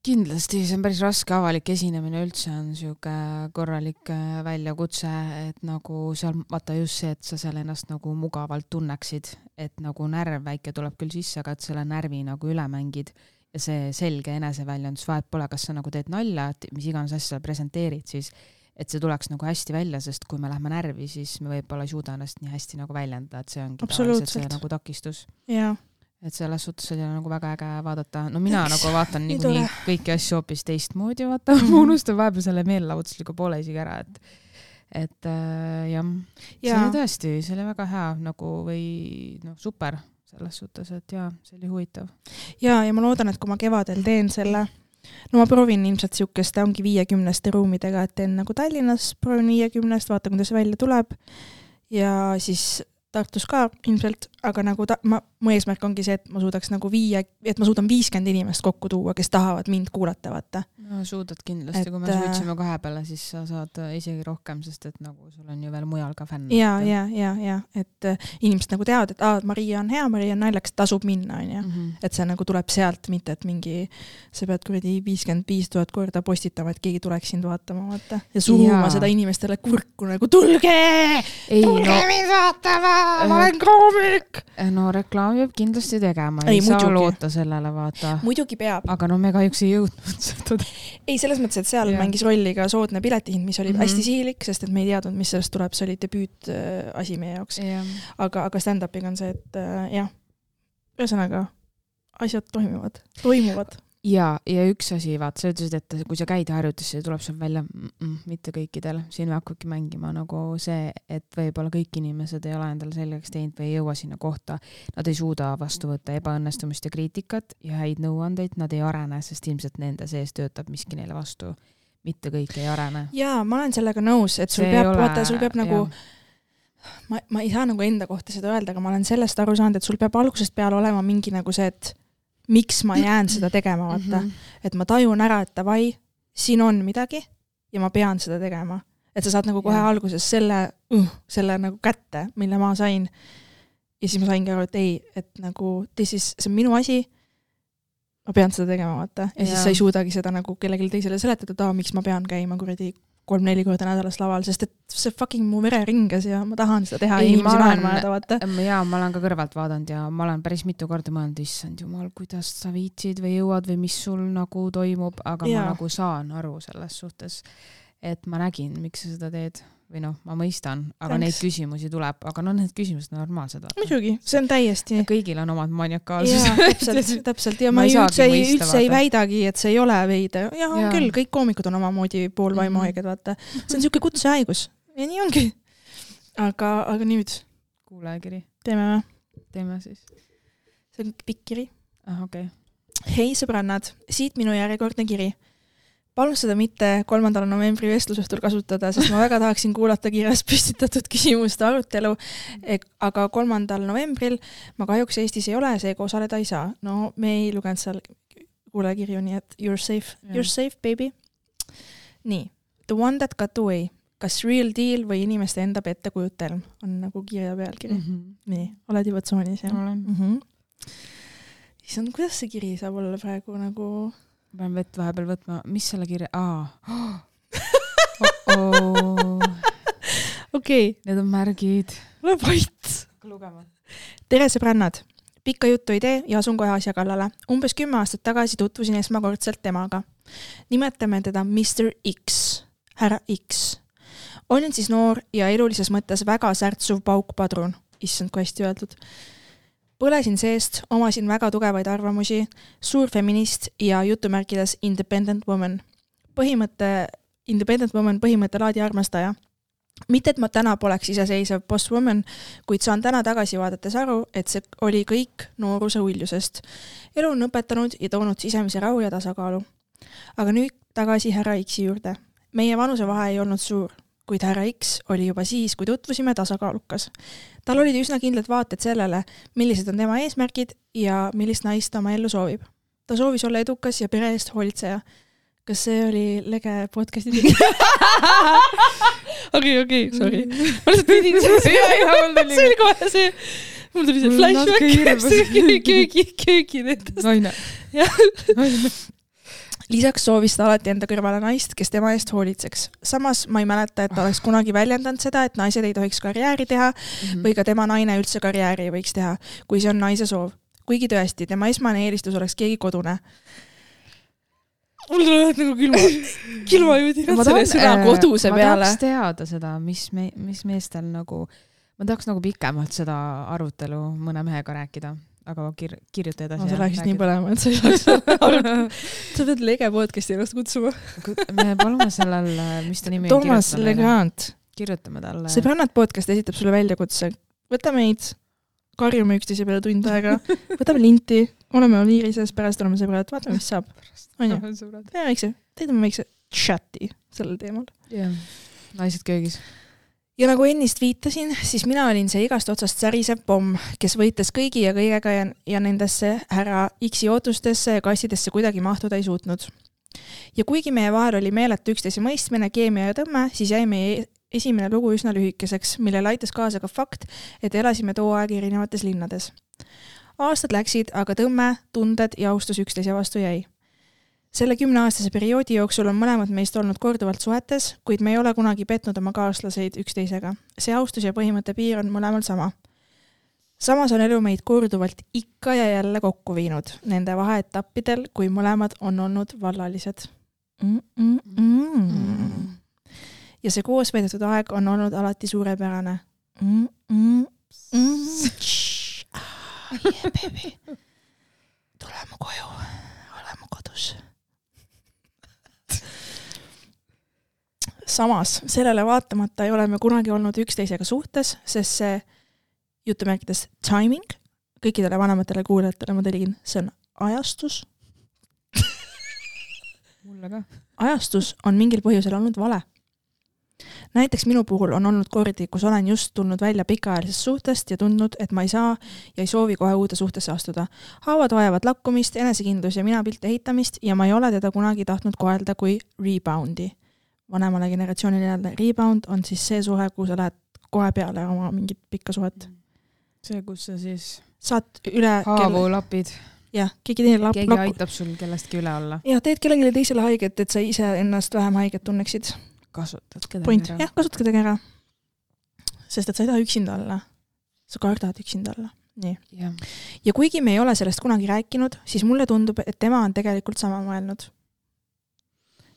B: kindlasti, see on päris raske, avalik esinemine üldse on niisugune korralik äh, väljakutse, et nagu seal vaata just see, et sa seal ennast nagu mugavalt tunneksid, et nagu närv väike tuleb küll sisse, aga et selle närvi nagu üle mängid ja see selge eneseväljendus, vahet pole, kas sa nagu teed nalja, et mis iganes asja sa presenteerid, siis et see tuleks nagu hästi välja, sest kui me lähme närvi, siis me võib-olla ei suuda ennast nii hästi nagu väljendada, et see ongi tavaliselt see nagu takistus. et selles suhtes oli nagu väga äge vaadata, no mina Eks, nagu vaatan niikuinii nii kõiki asju hoopis teistmoodi, vaata mm, -hmm. ma unustan vahepeal selle meelelahutusliku poole isegi ära, et et äh, jah ja., see oli tõesti, see oli väga hea nagu või noh, super selles suhtes, et jaa, see oli huvitav.
A: ja, ja ma loodan, et kui ma kevadel teen selle no ma proovin ilmselt niisugust, ongi viiekümneste ruumidega, et teen nagu Tallinnas, proovin viiekümnest, vaatan, kuidas välja tuleb. ja siis Tartus ka ilmselt, aga nagu ta, ma, mu eesmärk ongi see, et ma suudaks nagu viia, et ma suudan viiskümmend inimest kokku tuua, kes tahavad mind kuulata, vaata.
B: no suudad kindlasti, kui me switch ime kahe peale, siis sa saad isegi rohkem, sest et nagu sul on ju veel mujal ka fänne.
A: ja, ja, ja, ja et äh, inimesed nagu teavad, et aa, Maria on hea, Maria on naljakas, tasub minna, onju. Mhm. et see nagu tuleb sealt, mitte et mingi, sa pead kuradi viiskümmend viis tuhat korda postitama, et keegi tuleks sind vaatama, vaata. ja suruma ja. seda inimestele kurku nagu tulge, tulge no, mind vaatama, ma olen koomik
B: no reklaami peab kindlasti tegema, ei, ei saa muidugi. loota sellele, vaata.
A: muidugi peab.
B: aga no me kahjuks ei jõudnud seda
A: ei, selles mõttes, et seal ja. mängis rolli ka soodne piletihind, mis oli mm -hmm. hästi sihilik, sest et me ei teadnud, mis sellest tuleb, see oli debüütasi äh, meie jaoks. aga, aga stand-up'iga on see, et äh, jah, ühesõnaga asjad toimivad, toimuvad
B: ja, ja üks asi, vaata, sa ütlesid, et kui sa käid harjutusse, tuleb sul välja mm, -mm, mitte kõikidel, siin hakkabki mängima nagu see, et võib-olla kõik inimesed ei ole endale selgeks teinud või ei jõua sinna kohta. Nad ei suuda vastu võtta ebaõnnestumist ja kriitikat ja häid nõuandeid, nad ei arene, sest ilmselt nende sees töötab miski neile vastu. mitte kõik ei arene.
A: jaa, ma olen sellega nõus, et sul see peab, vaata, sul peab nagu jah ma, ma ei saa nagu enda kohta seda öelda, aga ma olen sellest aru saanud, et sul peab algusest peale olema mingi nagu see, et miks ma jään seda tegema, vaata mm. -hmm. et ma tajun ära, et davai, siin on midagi ja ma pean seda tegema. et sa saad nagu kohe ja. alguses selle uh,, selle nagu kätte, mille ma sain. ja siis ma saingi aru, et ei, et nagu this is, see on minu asi. ma pean seda tegema, vaata. ja, ja siis sa ei suudagi seda nagu kellelegi teisele seletada, et aa, miks ma pean käima kuradi kolm-neli korda nädalas laval, sest et see fucking mu vereringes ja ma tahan seda teha ei, ja inimesi naerma ajada, vaata.
B: jaa, ma olen ka kõrvalt vaadanud ja ma olen päris mitu korda mõelnud, issand jumal, kuidas sa viitsid või jõuad või mis sul nagu toimub, aga ja. ma nagu saan aru selles suhtes, et ma nägin, miks sa seda teed või noh, ma mõistan, aga
A: Thanks.
B: neid küsimusi tuleb, aga noh, need küsimused on normaalsed.
A: muidugi, see on täiesti
B: kõigil on omad maniakaalsused.
A: täpselt, täpselt ja
B: Ma
A: ma
B: ei
A: üldse üldse ei väidagi, et see ei ole veider, jah, on
B: Jaa.
A: küll, kõik koomikud on omamoodi poolvaimuhaiged, vaata. see on niisugune kutsehaigus ja nii ongi. aga, aga nüüd
B: kuulajakiri,
A: teeme või?
B: teeme siis.
A: see on pikk kiri.
B: ah, okei okay..
A: hei sõbrannad, siit minu järjekordne kiri. Palun seda mitte kolmandal novembri vestlusõhtul kasutada, sest ma väga tahaksin kuulata kirjas püstitatud küsimuste arutelu. aga kolmandal novembril ma kahjuks Eestis ei ole, seega osaleda ei saa. no me ei lugenud seal kuulajakirju, nii et you are safe, you are safe baby. nii, the one that got away, kas real deal või inimeste enda pettekujutelm on nagu kirja pealkiri mm. -hmm. nii, oled juba tsoonis jah?
B: olen,
A: mm. -hmm. issand, kuidas see kiri saab olla praegu nagu
B: pean vett vahepeal võtma, mis selle kirja, aa.
A: okei
B: Need on märgid.
A: ole vait.
B: lugema.
A: tere sõbrannad, pikka juttu ei tee ja asun kohe asja kallale. umbes kümme aastat tagasi tutvusin esmakordselt temaga. nimetame teda Mr X, härra X. olin siis noor ja elulises mõttes väga särtsuv paukpadrun, issand kui hästi öeldud. Põlesin seest, omasin väga tugevaid arvamusi, suur feminist ja jutumärkides independent woman. põhimõte, independent woman põhimõtte laadi armastaja mitte, et ma täna poleks iseseisev boss woman, kuid saan täna tagasi vaadates aru, et see oli kõik nooruse uljusest. elu on õpetanud ja toonud sisemise rahu ja tasakaalu. aga nüüd tagasi härra X-i juurde. meie vanusevahe ei olnud suur, kuid härra X oli juba siis, kui tutvusime, tasakaalukas. tal olid üsna kindlad vaated sellele, millised on tema eesmärgid ja millist naist ta oma ellu soovib. ta soovis olla edukas ja pere eest hoolitseja. kas see oli lege podcast'i tegi? okei, okei, sorry. ma lihtsalt pidin seda see oli kohe see, mul tuli see flashback köögi, köögi, köögi nendest.
B: naine.
A: Lisaks soovis ta alati enda kõrvale naist, kes tema eest hoolitseks. samas ma ei mäleta, et ta oleks kunagi väljendanud seda, et naised ei tohiks karjääri teha
B: Mhm.
A: või ka tema naine üldse karjääri ei võiks teha, kui see on naise soov. kuigi tõesti, tema esmane eelistus oleks keegi kodune. mul tulevad nagu külma, külmajudinad selle sõna koduse
B: ma
A: peale
B: tahaks. teada seda, mis me, mis meestel nagu, ma tahaks nagu pikemalt seda arutelu mõne mehega rääkida, aga kir-, kirjuta edasi.
A: no sa läheksid nii. põlema, et sa ei saaks aru. sa pead lege podcast'i ennast kutsuma.
B: me palume sellel, mis ta nimi on,
A: Toomas Legrand,
B: kirjutame talle.
A: sõbrannad podcast esitab sulle väljakutse. võta meid, karjume üksteise peale tund aega, võtame linti, oleme Oliirises, pärast oleme sõbrad, vaatame, mis saab. onju, teeme väikse, teeme väikse chati sellel teemal.
B: jah, naised köögis.
A: Ja nagu ennist viitasin, siis mina olin see igast otsast särisev pomm, kes võitles kõigi ja kõigega ja, ja nendesse härra X-i ootustesse ja kastidesse kuidagi mahtuda ei suutnud. ja kuigi meie vahel oli meeletu üksteise mõistmine, keemia ja tõmme, siis jäi meie esimene lugu üsna lühikeseks, millele aitas kaasa ka fakt, et elasime too aeg erinevates linnades. aastad läksid, aga tõmme, tunded ja austus üksteise vastu jäi selle kümneaastase perioodi jooksul on mõlemad meist olnud korduvalt suhetes, kuid me ei ole kunagi petnud oma kaaslaseid üksteisega. see austus ja põhimõtte piir on mõlemal sama. samas on elu meid korduvalt ikka ja jälle kokku viinud nende vaheetappidel, kui mõlemad on olnud vallalised mm. -mm -mm. ja see koos veedetud aeg on olnud alati suurepärane mm. -mm -mm. Ah, yeah, baby. tuleme koju, oleme kodus samas sellele vaatamata ei ole me kunagi olnud üksteisega suhtes, sest see jutumärkides timing, kõikidele vanematele kuulajatele ma tegin, see on ajastus.
B: mulle ka.
A: ajastus on mingil põhjusel olnud vale. näiteks minu puhul on olnud kordi, kus olen just tulnud välja pikaajalisest suhtest ja tundnud, et ma ei saa ja ei soovi kohe uude suhtesse astuda. haavad vajavad lakkumist, enesekindlus ja minapilte ehitamist ja ma ei ole teda kunagi tahtnud kohelda kui rebound'i. Vanemale generatsioonile jälle rebound on siis see suhe, kuhu sa lähed kohe peale oma mingit pikka suhet.
B: see, kus sa siis
A: saad üle
B: haavu lapid,
A: jah, keegi teine lap-,
B: keegi
A: lakku-
B: aitab sul kellestki üle olla.
A: ja teed kellelegi teisele haiget, et sa ise ennast vähem haiget tunneksid.
B: kasutad kedagi ära.
A: jah, kasutage teda ära. sest et sa ei taha üksinda olla. sa kardad üksinda olla. nii.
B: jah,
A: ja kuigi me ei ole sellest kunagi rääkinud, siis mulle tundub, et tema on tegelikult sama mõelnud.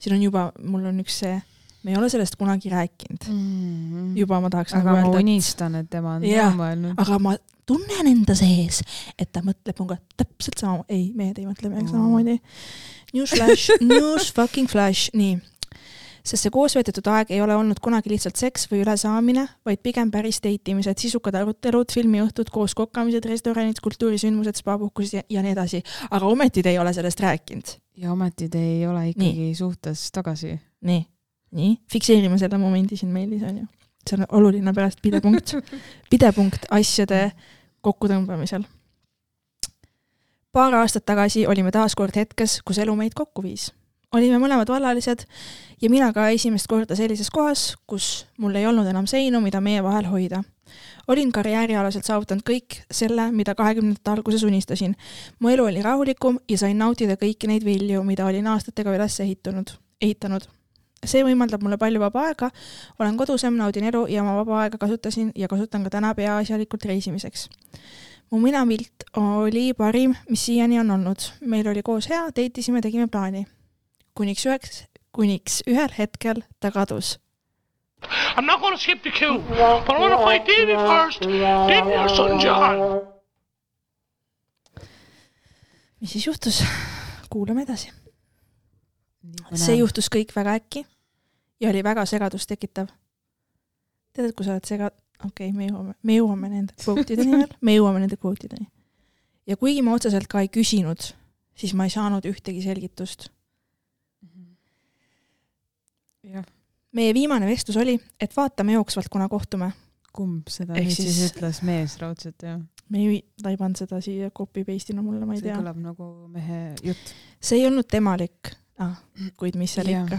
A: Siin on juba, mul on üks see me ei ole sellest kunagi rääkinud
B: mm..
A: juba ma tahaks
B: aga
A: nagu
B: ma
A: öelda, et
B: unistan, et tema on yeah. mõelnud.
A: aga ma tunnen enda sees, et ta mõtleb minuga täpselt sama, ei, mehed ei mõtle meiega
B: Mm.
A: samamoodi. News flash, news fucking flash, nii. sest see koosveedetud aeg ei ole olnud kunagi lihtsalt seks või ülesaamine, vaid pigem päris date imised, sisukad arutelud, filmiõhtud, koos kokkamised, restoranid, kultuurisündmused, spaapuhkused ja, ja nii edasi. aga ometi te ei ole sellest rääkinud.
B: Ja ometi te ei ole ikkagi Nii. suhtes tagasi.
A: nii, nii, fikseerime selle momendi siin meilis onju. see on oluline pärast pidepunkt, pidepunkt asjade kokkutõmbamisel. paar aastat tagasi olime taas kord hetkes, kus elu meid kokku viis. olime mõlemad vallalised ja mina ka esimest korda sellises kohas, kus mul ei olnud enam seinu, mida meie vahel hoida. Olin karjäärialaselt saavutanud kõik selle, mida kahekümnendate alguses unistasin. mu elu oli rahulikum ja sain nautida kõiki neid vilju, mida olin aastatega üles ehitunud, ehitanud see võimaldab mulle palju vaba aega, olen kodusem, naudin elu ja oma vaba aega kasutasin ja kasutan ka täna peaasjalikult reisimiseks. mu minapilt oli parim, mis siiani on olnud. meil oli koos hea, date isime, tegime plaani. kuniks üheks, kuniks ühel hetkel ta kadus.
C: I'm not going to skip the queue, but I want to fight Davy first. Davy or son John.
A: mis siis juhtus? kuulame edasi. see. juhtus kõik väga äkki ja oli väga segadust tekitav. tead, et kui sa oled sega-, okei okay,, me jõuame, me jõuame nende kvootideni veel, me jõuame nende kvootideni. ja kuigi ma otseselt ka ei küsinud, siis ma ei saanud ühtegi selgitust.
B: jah,
A: meie viimane vestlus oli, et vaatame jooksvalt, kuna kohtume.
B: kumb seda
A: Ehk
B: nüüd siis,
A: siis-
B: ütles mees raudselt jah?
A: me ei, ta ei pannud seda siia copy paste ina mulle, ma ei
B: see
A: tea.
B: kõlab nagu mehe jutt.
A: see ei olnud temalik ah,, kuid mis seal
B: Jaa.
A: ikka.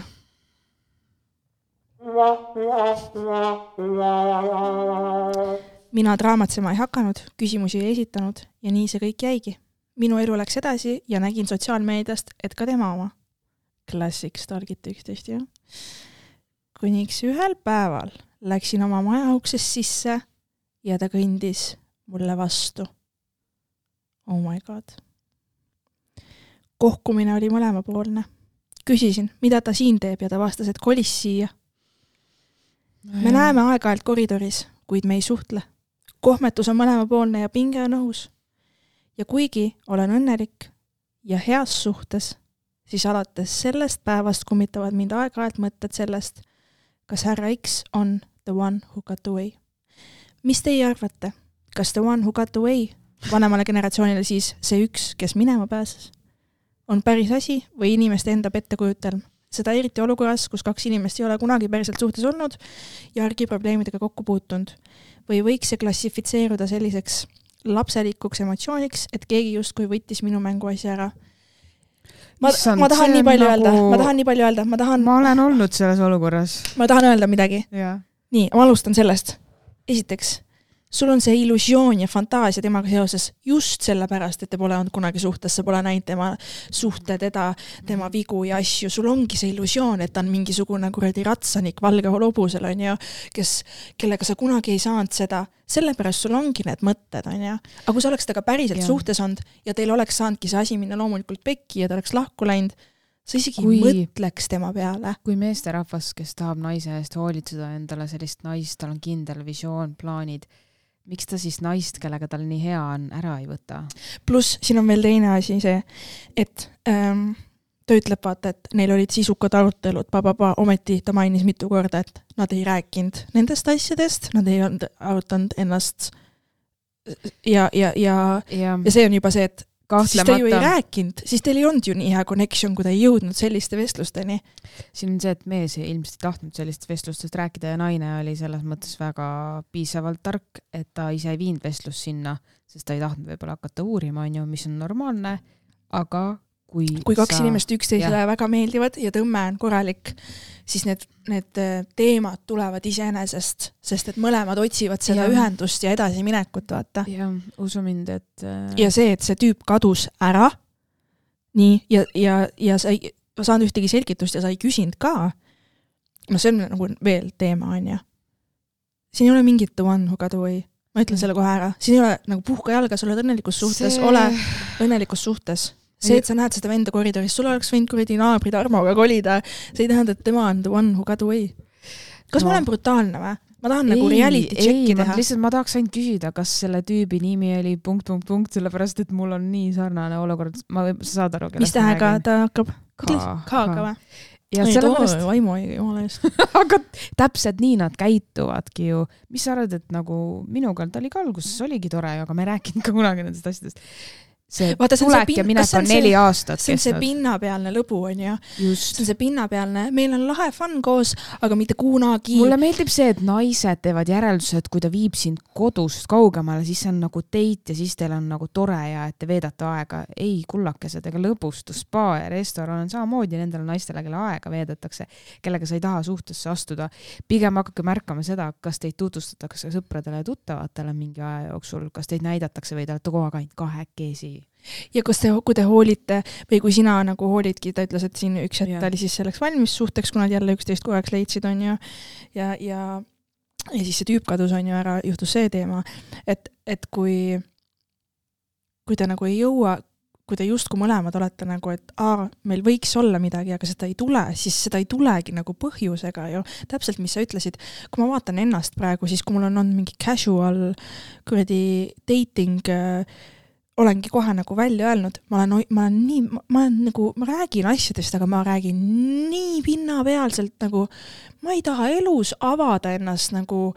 A: mina draamatsema ei hakanud, küsimusi ei esitanud ja nii see kõik jäigi. minu elu läks edasi ja nägin sotsiaalmeediast, et ka tema oma. Classic Stargate üksteist, jah. Kuniks ühel päeval läksin oma maja uksest sisse ja ta kõndis mulle vastu. Oh my god. kohkumine oli mõlemapoolne. küsisin, mida ta siin teeb ja ta vastas, et kolis siia. me näeme aeg-ajalt koridoris, kuid me ei suhtle. kohmetus on mõlemapoolne ja pinge on õhus. ja kuigi olen õnnelik ja heas suhtes, siis alates sellest päevast kummitavad mind aeg-ajalt mõtted sellest, kas härra X on the one who got away. mis teie arvate, kas the one who got away vanemale generatsioonile siis see üks, kes minema pääses, on päris asi või inimeste enda pettekujutelm? seda eriti olukorras, kus kaks inimest ei ole kunagi päriselt suhtes olnud ja argiprobleemidega kokku puutunud. või võiks see klassifitseeruda selliseks lapselikuks emotsiooniks, et keegi justkui võttis minu mänguasja ära. ma, ma tahan nii palju öelda
B: nagu-,
A: ma tahan nii palju öelda, ma tahan,
B: ma olen olnud selles olukorras.
A: ma tahan öelda midagi. nii, ma alustan sellest. esiteks, sul on see illusioon ja fantaasia temaga seoses just sellepärast, et te pole olnud kunagi suhtes, sa pole näinud tema suhte, teda, tema vigu ja asju, sul ongi see illusioon, et ta on mingisugune kuradi ratsanik valge hobusel, onju, kes, kellega sa kunagi ei saanud seda, sellepärast sul ongi need mõtted, onju. aga kui sa oleks temaga päriselt ja. suhtes olnud ja teil oleks saanudki see asi minna loomulikult pekki ja ta oleks lahku läinud, sa isegi
B: Kui-
A: ei mõtleks tema peale.
B: kui meesterahvas, kes tahab naise eest hoolitseda endale sellist naist, tal on kindel visioon, plaanid, miks ta siis naist, kellega tal nii hea on, ära ei võta?
A: pluss siin on veel teine asi see, et ähm, ta ütleb, vaata, et neil olid sisukad arutelud, ometi ta mainis mitu korda, et nad ei rääkinud nendest asjadest, nad ei olnud arutanud ennast ja, ja, ja,
B: ja
A: ja see on juba see, et siis te ju ei rääkinud, siis teil ei olnud ju nii hea connection, kui ta ei jõudnud selliste vestlusteni.
B: siin on see, et mees ilmselt ei tahtnud sellistest vestlustest rääkida ja naine oli selles mõttes väga piisavalt tark, et ta ise ei viinud vestlust sinna, sest ta ei tahtnud võib-olla hakata uurima, onju, mis on normaalne, aga kui
A: kui kaks
B: sa...
A: inimest üksteisele väga meeldivad ja tõmme on korralik, siis need, need äh, teemad tulevad iseenesest, sest et mõlemad otsivad seda
B: Jah.
A: ühendust ja edasiminekut, vaata.
B: jah, usu mind, et äh,
A: ja see, et see tüüp kadus ära, nii, ja, ja, ja sa ei saanud ühtegi selgitust ja sa ei küsinud ka, no see on nagu veel teema, on ju. siin ei ole mingit one who got away, ma ütlen selle kohe ära, siin ei ole nagu puhka jalga, sa oled õnnelikus suhtes, ole õnnelikus suhtes, see, et sa näed seda venda koridoris, sul oleks võinud kuradi naabri Tarmoga kolida, see ei tähenda, et tema on the one who got away. kas no. ma olen brutaalne või? ma tahan nagu reality check'i teha.
B: lihtsalt ma tahaks ainult küsida, kas selle tüübi nimi oli punkt, punkt, punkt, sellepärast et mul on nii sarnane olukord, ma, sa saad aru,
A: mis tähega ta hakkab?
B: Ka-
A: K-ga või?
B: ja sellepärast,
A: vaimu, jumala eest.
B: aga täpselt nii nad käituvadki ju. mis sa arvad, et nagu minuga ta oli ka alguses oligi tore, aga me ei rääkinud ka kunagi nendest asjadest. See
A: Vaata, see on see
B: tulek ja minek
A: see
B: on
A: on see-
B: neli aastat
A: see on see
B: kestnud.
A: pinnapealne lõbu, onju.
B: just
A: see on see pinnapealne, meil on lahe fun koos, aga mitte kunagi.
B: mulle meeldib see, et naised teevad järelduse, et kui ta viib sind kodust kaugemale, siis see on nagu date ja siis teil on nagu tore ja et te veedate aega. ei, kullakesed, ega lõbustus, spa ja restoran on samamoodi nendele naistele, kelle aega veedetakse, kellega sa ei taha suhtesse astuda. pigem hakake märkama seda, kas teid tutvustatakse sõpradele ja tuttavatele mingi aja jooksul, kas teid näidatakse või te olete kogu aeg ainult kahekesi.
A: Ja kas te, kui te hoolite või kui sina nagu hoolidki, ta ütles, et siin üks hetk ta oli siis selleks valmis suhteks, kui nad jälle üksteist korraks leidsid, onju. ja, ja, ja siis see tüüp kadus, onju, ära juhtus see teema, et, et kui, kui te nagu ei jõua, kui te justkui mõlemad olete nagu, et aa, meil võiks olla midagi, aga seda ei tule, siis seda ei tulegi nagu põhjusega ju. täpselt, mis sa ütlesid, kui ma vaatan ennast praegu, siis kui mul on olnud mingi casual kuradi dating äh, olengi kohe nagu välja öelnud, ma olen, ma olen nii, ma olen nagu, ma räägin asjadest, aga ma räägin nii pinnapealselt nagu, ma ei taha elus avada ennast nagu,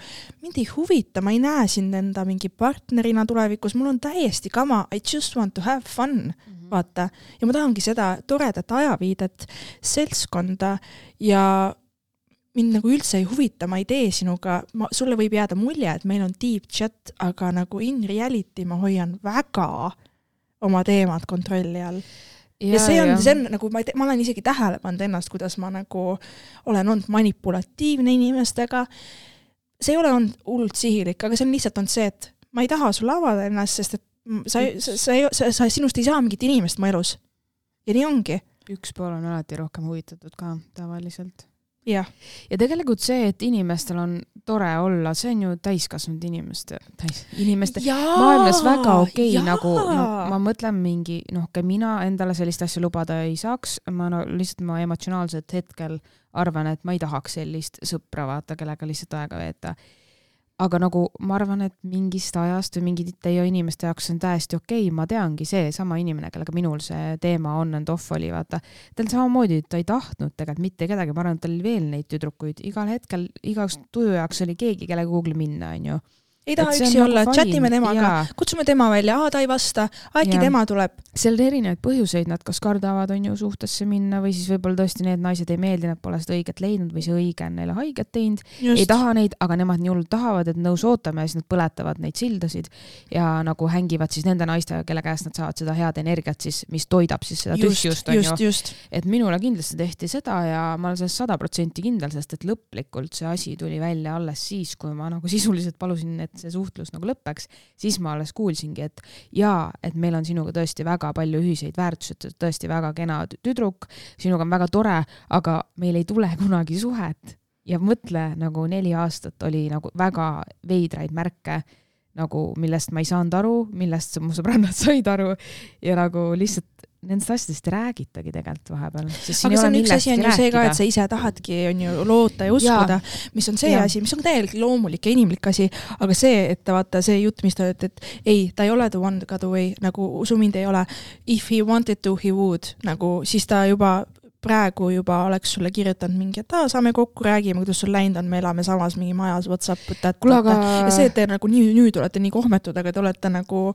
A: mind ei huvita, ma ei näe sind enda mingi partnerina tulevikus, mul on täiesti kama, I just want to have fun, vaata. ja ma tahangi seda toredat ajaviidet, seltskonda ja mind nagu üldse ei huvita, ma ei tee sinuga, ma, sulle võib jääda mulje, et meil on deep chat, aga nagu in reality ma hoian väga oma teemad kontrolli all. ja see on, see on nagu ma ma olen isegi tähele pannud ennast, kuidas ma nagu olen olnud manipulatiivne inimestega. see ei ole olnud hullult sihilik, aga see on lihtsalt olnud see, et ma ei taha sulle avada ennast, sest et sa, sa, sa, sa, sa, sinust ei saa mingit inimest mu elus. ja nii ongi,
B: üks pool on alati rohkem huvitatud ka tavaliselt.
A: jah.
B: ja tegelikult see, et inimestel on tore olla, see on ju täiskasvanud inimeste, täis, inimeste maailmas väga okei okay,, nagu no, ma mõtlen mingi noh, ka mina endale sellist asja lubada ei saaks, ma no lihtsalt ma emotsionaalselt hetkel arvan, et ma ei tahaks sellist sõpra vaata, kellega lihtsalt aega veeta. Aga nagu ma arvan, et mingist ajast või mingite teie inimeste jaoks on täiesti okei okay., ma teangi, seesama inimene, kellega minul see teema on and off oli, vaata, tal samamoodi, ta ei tahtnud tegelikult mitte kedagi, ma arvan, et tal oli veel neid tüdrukuid, igal hetkel igaks tuju jaoks oli keegi, kellega kuhugi minna, onju.
A: Ei taha üksi olla, chatime temaga, kutsume tema välja, aa ta ei vasta, äkki tema tuleb.
B: seal on erinevaid põhjuseid, nad kas kardavad, on ju, suhtesse minna või siis võib-olla tõesti need naised ei meeldi, nad pole seda õiget leidnud või see õige on neile haiget teinud, ei taha neid, aga nemad nii hullult tahavad, et nõus ootame ja siis nad põletavad neid sildasid ja nagu hängivad siis nende naistega, kelle käest nad saavad seda head energiat siis, mis toidab siis seda
A: just,
B: tühjust, on ju. et minule kindlasti tehti seda ja ma olen selles sada protsenti kindel, sest et lõplikult see asi tuli välja alles siis, kui ma nagu sisuliselt palusin, et see suhtlus nagu lõpeks, siis ma alles kuulsingi, et jaa, et meil on sinuga tõesti väga palju ühiseid väärtusi, et sa oled tõesti väga kena tü- tüdruk, sinuga on väga tore, aga meil ei tule kunagi suhet. ja mõtle nagu neli aastat oli nagu väga veidraid märke nagu, millest ma ei saanud aru, millest mu sõbrannad said aru ja nagu lihtsalt nendest asjadest ei räägitagi tegelikult vahepeal.
A: aga see on üks asi on ju see ka, et sa ise tahadki, on ju, loota ja uskuda, mis on see
B: Jaa.
A: asi, mis on täielikult loomulik ja inimlik asi, aga see, et vaata see jutt, mis te ütlete, et ei, ta ei ole the one that got away, nagu usu mind, ei ole. If he wanted to, he would, nagu siis ta juba praegu juba oleks sulle kirjutanud mingi, et aa, saame kokku, räägime, kuidas sul läinud on, me elame samas mingi majas, what's up, that,
B: kuule, aga
A: ja see, et te nagu nii, nüüd olete nii kohmetud, aga te olete nagu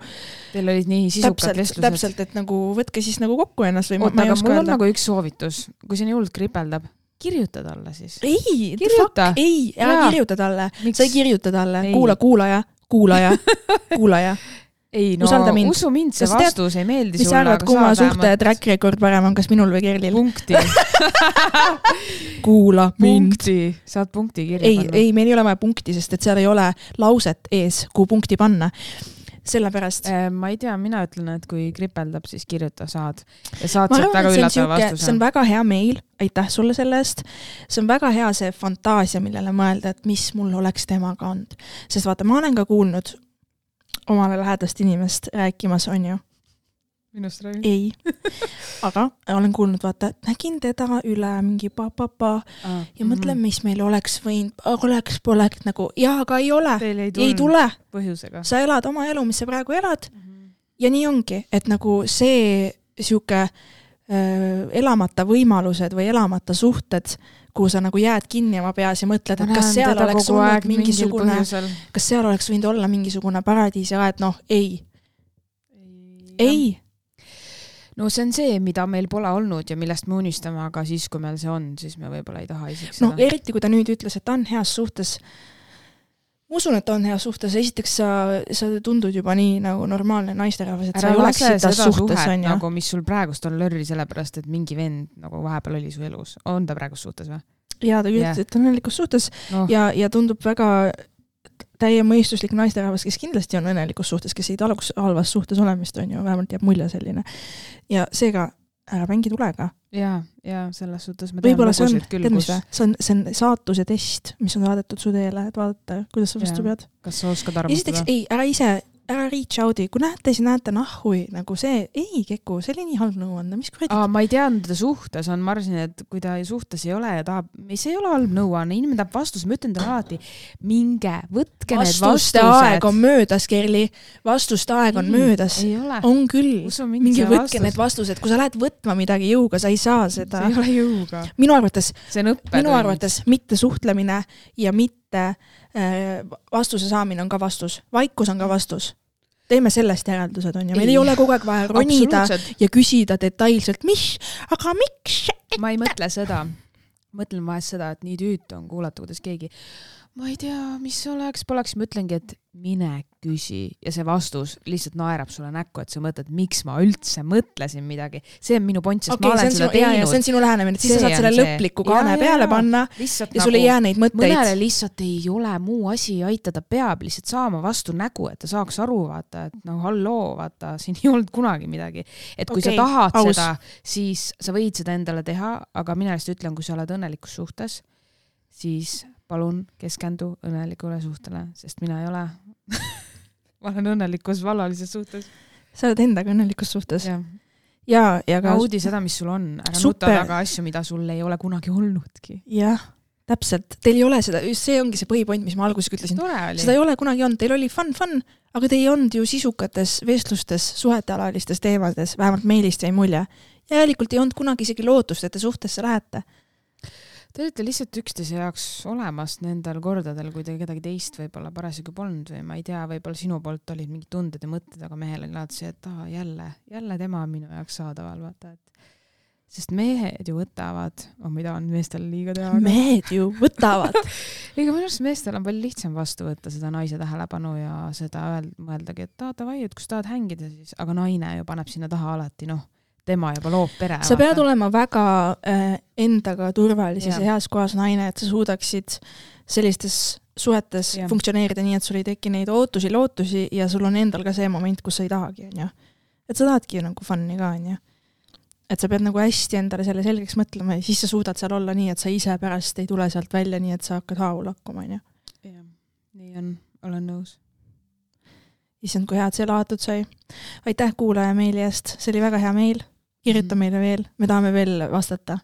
B: teil olid nii sisukad
A: täpselt,
B: vestlused.
A: täpselt, et nagu võtke siis nagu kokku ennast või
B: oota, aga mul on
A: öelda.
B: nagu üks soovitus, kui nii hullult kripeldab, kirjuta talle siis.
A: ei, ei, ära kirjuta talle, sa ei kirjuta talle kuula, kuulaja, kuulaja, kuulaja.
B: Ei no
A: Usalda mind.
B: usu mind, see
A: tead-
B: vastus ei meeldi
A: mis sa arvad, kumma suhte track record parem on, kas minul või Kerlil?
B: punkti,
A: kuula mind.
B: punkti, saad punkti kirja
A: ei,
B: panna.
A: ei, meil ei ole vaja punkti, sest et seal ei ole lauset ees, kuhu punkti panna. sellepärast.
B: Äh, ma ei tea, mina ütlen, et kui kripeldab, siis kirjuta, saad. ja saad sealt väga
A: et see on
B: üllatava
A: siuke, see
B: vastuse
A: on. väga hea meil, aitäh sulle selle eest. see on väga hea see fantaasia, millele mõelda, et mis mul oleks temaga olnud. sest vaata, ma olen ka kuulnud omale lähedast inimest rääkimas, on ju.
B: minust räägid?
A: ei, aga olen kuulnud, vaata, et nägin teda üle mingi pa-pa-pa ja mõtlen,
B: Mhm.
A: mis meil oleks võinud, oleks, poleks nagu ja aga ei ole,
B: ei
A: ei tule,
B: põhjusega.
A: sa elad oma elu, mis sa praegu elad ja nii ongi, et nagu see sihuke äh, elamata võimalused või elamata suhted, kuhu sa nagu jääd kinni oma peas ja mõtled, et kas seal oleks olnud mingisugune, kas seal oleks võinud olla mingisugune paradiisiaed, noh ei, ei,
B: no see on see, mida meil pole olnud ja millest me unistame, aga siis, kui meil see on, siis me võib-olla ei taha isegi
A: no
B: seda.
A: eriti kui ta nüüd ütles, et ta on heas suhtes. Ma usun, et on heas suhtes, esiteks sa, sa tundud juba nii nagu normaalne naisterahvas, et sa
B: ära
A: ei
B: lase
A: oleks
B: seda
A: suhtes, onju.
B: nagu, mis sul praegust on lörri sellepärast, et mingi vend nagu vahepeal oli su elus. on ta praegu suhtes või?
A: ja ta
B: Jah.
A: ütles, et ta on õnnelikus suhtes
B: noh,
A: ja, ja tundub väga täiemõistuslik naisterahvas, kes kindlasti on õnnelikus suhtes, kes ei taluks halvas suhtes olemist, on ju, vähemalt jääb mulje selline. ja seega ära mängi tulega.
B: ja, ja selles suhtes ma tean
A: võib-olla see on,
B: lugusid küll, kus,
A: see on, see on saatuse test, mis on saadetud su teele, et vaadata, kuidas sa vastu pead.
B: kas sa oskad
A: esiteks
B: armastada?
A: ei, ära ise, ära reach out'i, kui näete, siis näete nahhui, nagu see, ei Keku, see oli nii halb nõuanne, mis kuradi
B: ma ei teadnud, ta suhtes on, ma arvasin, et kui ta suhtes ei ole ja tahab, see ei ole halb nõuanne, inimene tahab vastuse, ma ütlen talle alati, minge, võtke need
A: vastuste aeg
B: vastused.
A: on möödas, Kerli, vastuste aeg on möödas.
B: ei ole.
A: on küll,
B: see
A: võtke
B: vastus?
A: need vastused, kui sa lähed võtma midagi jõuga, sa ei saa seda
B: see ei. ole jõuga.
A: minu arvates, minu arvates mitte suhtlemine ja mitte äh, vastuse saamine on ka vastus, vaikus on ka vastus. teeme sellest järeldused, on ju, meil ei,
B: Ei.
A: ole kogu aeg vaja ronida ja küsida detailselt, mis, aga miks?
B: ma ei mõtle seda. mõtlen vahest seda, et nii tüütu on kuulata, kuidas keegi, ma ei tea, mis oleks, poleks, ma ütlengi, et mine küsi ja see vastus lihtsalt naerab sulle näkku, et sa mõtled, miks ma üldse mõtlesin midagi. see on minu point, sest
A: okei
B: ma
A: okay,,
B: olen seda
A: sinu, ja see
B: teinud.
A: on sinu lähenemine, et siis sa saad selle
B: see.
A: lõpliku kaane
B: jaa,
A: peale
B: jaa.
A: panna
B: lihtsalt
A: ja sul ei jää neid mõtteid
B: mõnele. lihtsalt ei ole muu asi aitada, peab lihtsalt saama vastu nägu, et ta saaks aru, vaata, et no halloo, vaata, siin ei olnud kunagi midagi. et kui
A: Okei,
B: sa tahad
A: aus.
B: seda, siis sa võid seda endale teha, aga mina lihtsalt ütlen, kui sa oled õnnelikus suhtes, siis palun keskendu õnnelikule suhtele, sest mina ei ole. ma olen õnnelikus vallalises suhtes.
A: sa oled endaga õnnelikus suhtes.
B: jah,
A: ja, ja ka
B: naudi seda, mis sul on, ära nuta taga asju, mida sul ei ole kunagi olnudki.
A: jah, täpselt, teil ei ole seda, see ongi see põhipoint, mis ma alguses ütlesin. seda. ei ole kunagi olnud, teil oli fun, fun, aga te ei olnud ju sisukates vestlustes, suhetealalistes teemades, vähemalt meilist jäi mulje. järelikult ei olnud kunagi isegi lootust, et te suhtesse lähete.
B: Te olite lihtsalt üksteise jaoks olemas nendel kordadel, kui te kedagi teist võib-olla parasjagu polnud või ma ei tea, võib-olla sinu poolt olid mingid tunded ja mõtted, aga mehel oli alati see, et aa jälle, jälle tema on minu jaoks saadaval, vaata, et sest mehed ju võtavad, oh mida on meestel liiga teha, aga
A: mehed ju võtavad.
B: ega minu arust meestel on palju lihtsam vastu võtta seda naise tähelepanu ja seda öeld-, mõeldagi, et aa davai, et kui sa tahad hängida, siis, aga naine ju paneb sinna taha alati noh, tema juba loob pere.
A: sa pead olema väga äh, endaga turvalises
B: Jah.
A: ja heas kohas naine, et sa suudaksid sellistes suhetes
B: Jah.
A: funktsioneerida nii, et sul ei teki neid ootusi, lootusi ja sul on endal ka see moment, kus sa ei tahagi, onju. et sa tahadki nagu fun'i ka, onju. et sa pead nagu hästi endale selle selgeks mõtlema ja siis sa suudad seal olla nii, et sa ise pärast ei tule sealt välja nii, et sa hakkad haavu lakkuma, onju.
B: jah, nii on, olen nõus.
A: issand, kui hea, et see lahatud sai. aitäh kuulaja meili eest, see oli väga hea meil. kirjuta
B: Mhm.
A: meile veel, me tahame veel vastata.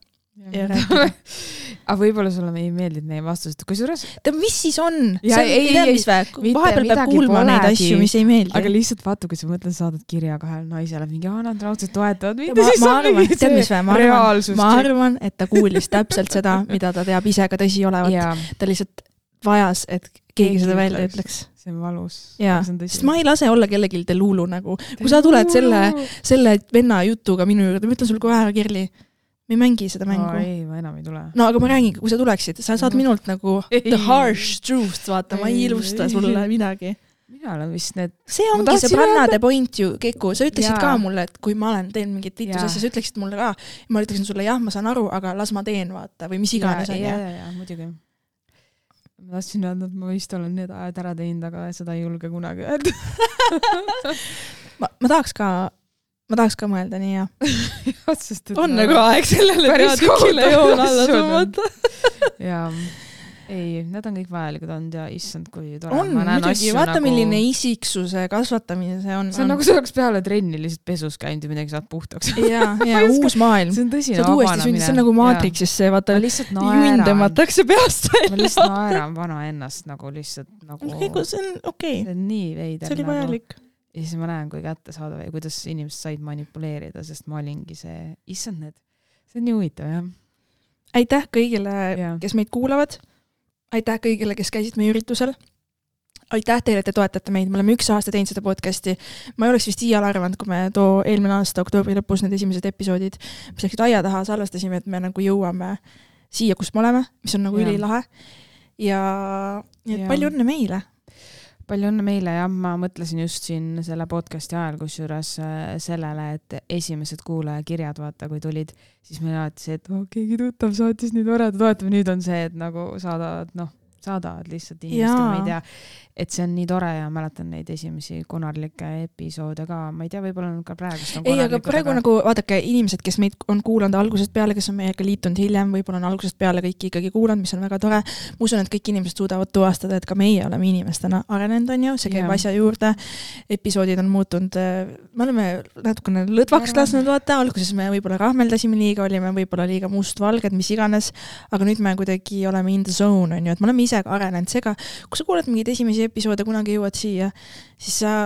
A: Ja
B: aga võib-olla sulle ei meeldinud meie vastused, kusjuures,
A: tead, mis siis on?
B: Ja
A: vahepeal peab kuulma neid
B: polegi.
A: asju, mis ei meeldi.
B: aga lihtsalt vaata, kui sa mõtled, saadad kirja kahele naisele, mingi aa, nad raudselt toetavad mind.
A: ma, ma arvan, vä, ma arvan,
B: reaalsus.
A: ma arvan, et ta kuulis täpselt seda, mida ta teab ise ka tõsi olevat. ta lihtsalt vajas, et keegi seda välja ütleks.
B: see on valus.
A: jaa, sest ma ei lase olla kellelgi delulu nagu. kui sa tuled selle, selle venna jutuga minu juurde, ma ütlen sulle kohe ära, Kirli, me ei mängi seda mängu.
B: ei, ma enam ei tule.
A: no aga ma räägingi, kui sa tuleksid, sa saad
B: Mhm.
A: minult nagu
B: Ei.
A: the harsh truth, vaata, ma ei ilusta sulle midagi.
B: mina olen vist need,
A: see ongi see
B: tahtsin
A: brannade point ju, Keku, sa ütlesid
B: Jaa.
A: ka mulle, et kui ma olen teinud mingit vittu
B: Jaa.
A: asja, sa ütleksid mulle ka, ma ütleksin sulle jah, ma saan aru, aga las ma teen, vaata, või mis iganes,
B: ja,
A: onju
B: ja, ja muidugi. Ma tahtsin öelda, et ma vist olen need ajad ära teinud, aga seda ei julge kunagi öelda.
A: ma, ma tahaks ka, ma tahaks ka mõelda nii ja.
B: sest et
A: on nagu aeg sellele peatükile joon alla tõmmata.
B: jaa, ei, need on kõik vajalikud olnud ja issand, kui tore.
A: on muidugi, vaata, milline isiksuse kasvatamine see on.
B: see on nagu sa oleks peale trenni lihtsalt pesus käinud ja midagi saad puhtaks.
A: ja, ja uus maailm.
B: see on tõsine
A: sündinud, see on nagu Maatrixis see, vaata
B: ma, lihtsalt
A: junn tõmmatakse peast
B: ma
A: välja.
B: lihtsalt naeran vana ennast nagu lihtsalt nagu,
A: see on okei
B: see, on nii veider.
A: see oli vajalik.
B: ja siis ma näen, kui kättesaadav ja kuidas inimesed said manipuleerida, sest ma olingi see, issand need, see on nii huvitav jah.
A: aitäh kõigile
B: Jaa.,
A: kes meid kuulavad. Aitäh kõigile, kes käisid meie üritusel. aitäh teile, et te toetate meid, me oleme üks aasta teinud seda podcast'i. ma ei oleks vist iial arvanud, kui me too eelmine aasta oktoobri lõpus need esimesed episoodid, mis läksid aia taha, salvestasime, et me nagu jõuame siia, kus me oleme, mis on nagu ülilahe. ja, nii et palju õnne meile.
B: Palju õnne meile jah, ma mõtlesin just siin selle podcast'i ajal kusjuures äh, sellele, et esimesed kuulajakirjad, vaata, kui tulid, siis meil alati see, et oh, keegi tuttav saatis nii tore, ta toetab, nüüd on see, et nagu saadavad, noh, saadavad lihtsalt inimestele, ma ei tea, et see on nii tore ja mäletan neid esimesi konarlikke episoode ka, ma ei tea, võib-olla nad ka praegust on
A: ei, aga praegu nagu vaadake, inimesed, kes meid on kuulanud algusest peale, kes on meiega liitunud hiljem, võib-olla on algusest peale kõiki ikkagi kuulanud, mis on väga tore. ma usun, et kõik inimesed suudavad tuvastada, et ka meie oleme inimestena arenenud, on ju, see käib
B: Jaa.
A: asja juurde. episoodid on muutunud, me oleme natukene lõdvaks lasknud vaata, alguses me võib-olla rahmeldasime liiga, olime võib-olla liiga mustvalged, mis iganes. aga nüüd me kuidagi oleme in the zone, on ju, et me oleme ise arenenud, seega kui sa kuulad mingeid esimesi episoode, kunagi jõuad siia, siis sa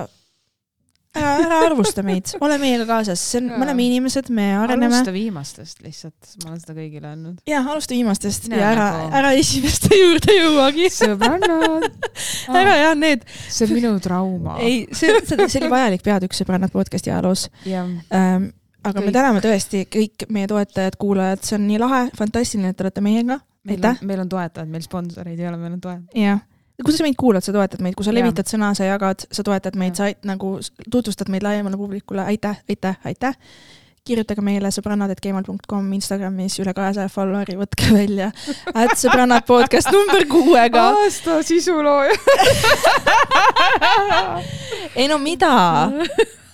A: ära, ära arvusta meid, ole meiega kaasas, see on, me oleme inimesed, me areneme.
B: alusta viimastest lihtsalt, ma olen seda kõigile öelnud.
A: jah, alusta viimastest
B: Mine
A: ja ära
B: nagu-,
A: ära esimeste juurde jõuagi.
B: sõbrannad,
A: ära jah, need,
B: see on minu trauma.
A: ei, see, see, see oli vajalik peatükk Sõbrannad podcasti ajaloos
B: jah,
A: ähm,. aga me
B: Kõik.
A: täname tõesti kõik meie toetajad, kuulajad, see on nii lahe, fantastiline, et te olete meiega.
B: meil
A: aitäh
B: on, meil on toetajad, meil sponsoreid ei ole, meil on toetajad.
A: jah, kui sa meid kuulad, sa toetad meid, kui sa levitad sõna, sa jagad, sa toetad meid, sa nagu tutvustad meid laiemale publikule, aitäh, aitäh, aitäh. kirjutage meile sõbrannad.gmail.com Instagramis üle kahesaja follower'i, võtke välja, et sõbrannad podcast number kuuega.
B: aasta sisulooja.
A: ei no mida?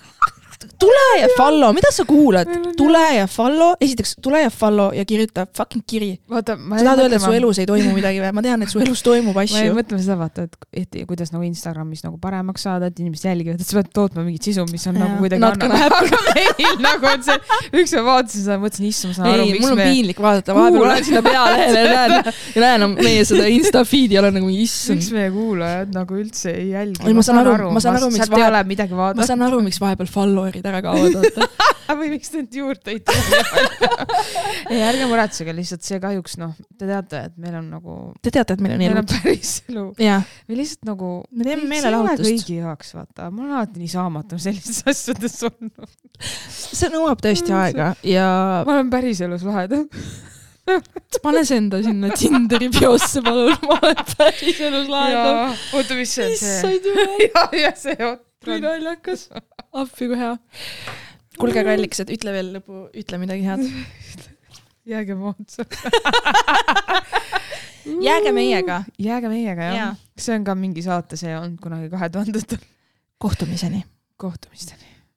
A: tule ja follow, mida sa kuulad tule ja follow, esiteks tule ja follow ja kirjuta fucking kiri.
B: ma
A: sa tahad öelda, et su elus ei toimu midagi või? ma tean, et su elus toimub
B: ma jäin
A: asju.
B: mõtlema seda, vaata, et, et kuidas nagu Instagramis nagu paremaks saada, et inimesed jälgivad, et sa pead tootma mingit sisu, mis on
A: Jaa,
B: nagu kuidagi
A: natukene
B: aga meil nagu on see, üks päev vaatasin seda, mõtlesin, issand, ma saan aru, miks
A: mul on
B: me
A: piinlik vaadata, vahepeal lähen sinna pealehele ja näen, ja näen meie seda insta feed'i ja olen nagu
B: miks
A: issand.
B: meie kuulajad nagu üldse ei jälgi.
A: Ma saan aru- ma miks ma saan aru, miks vahepeal follower'id ära kaovad, vaata.
B: või miks te nüüd juurde ei tule. ei, ärge muretsege, lihtsalt see kahjuks noh, te teate, et meil on nagu,
A: Te teate, et meil on
B: meil on päris elu.
A: jah,
B: me lihtsalt nagu.
A: me teeme meelelahutust.
B: kõigi jaoks, vaata, ma olen alati nii saamatu sellistes asjades olnud.
A: see nõuab tõesti aega ja
B: ma olen päriselus lahedam.
A: pane see enda sinna Tinderi biosse, palun, ma olen päriselus lahendab.
B: oota, mis see on see?
A: issand jumal,
B: ja, ja see on.
A: kui naljakas. Appi kui hea. kuulge, kallikesed, ütle veel lõpu, ütle midagi head.
B: jääge moodsa.
A: jääge meiega.
B: jääge meiega, jah ja.. see on ka mingi saate see olnud kunagi kahe tuhandetel.
A: kohtumiseni.
B: kohtumisteni.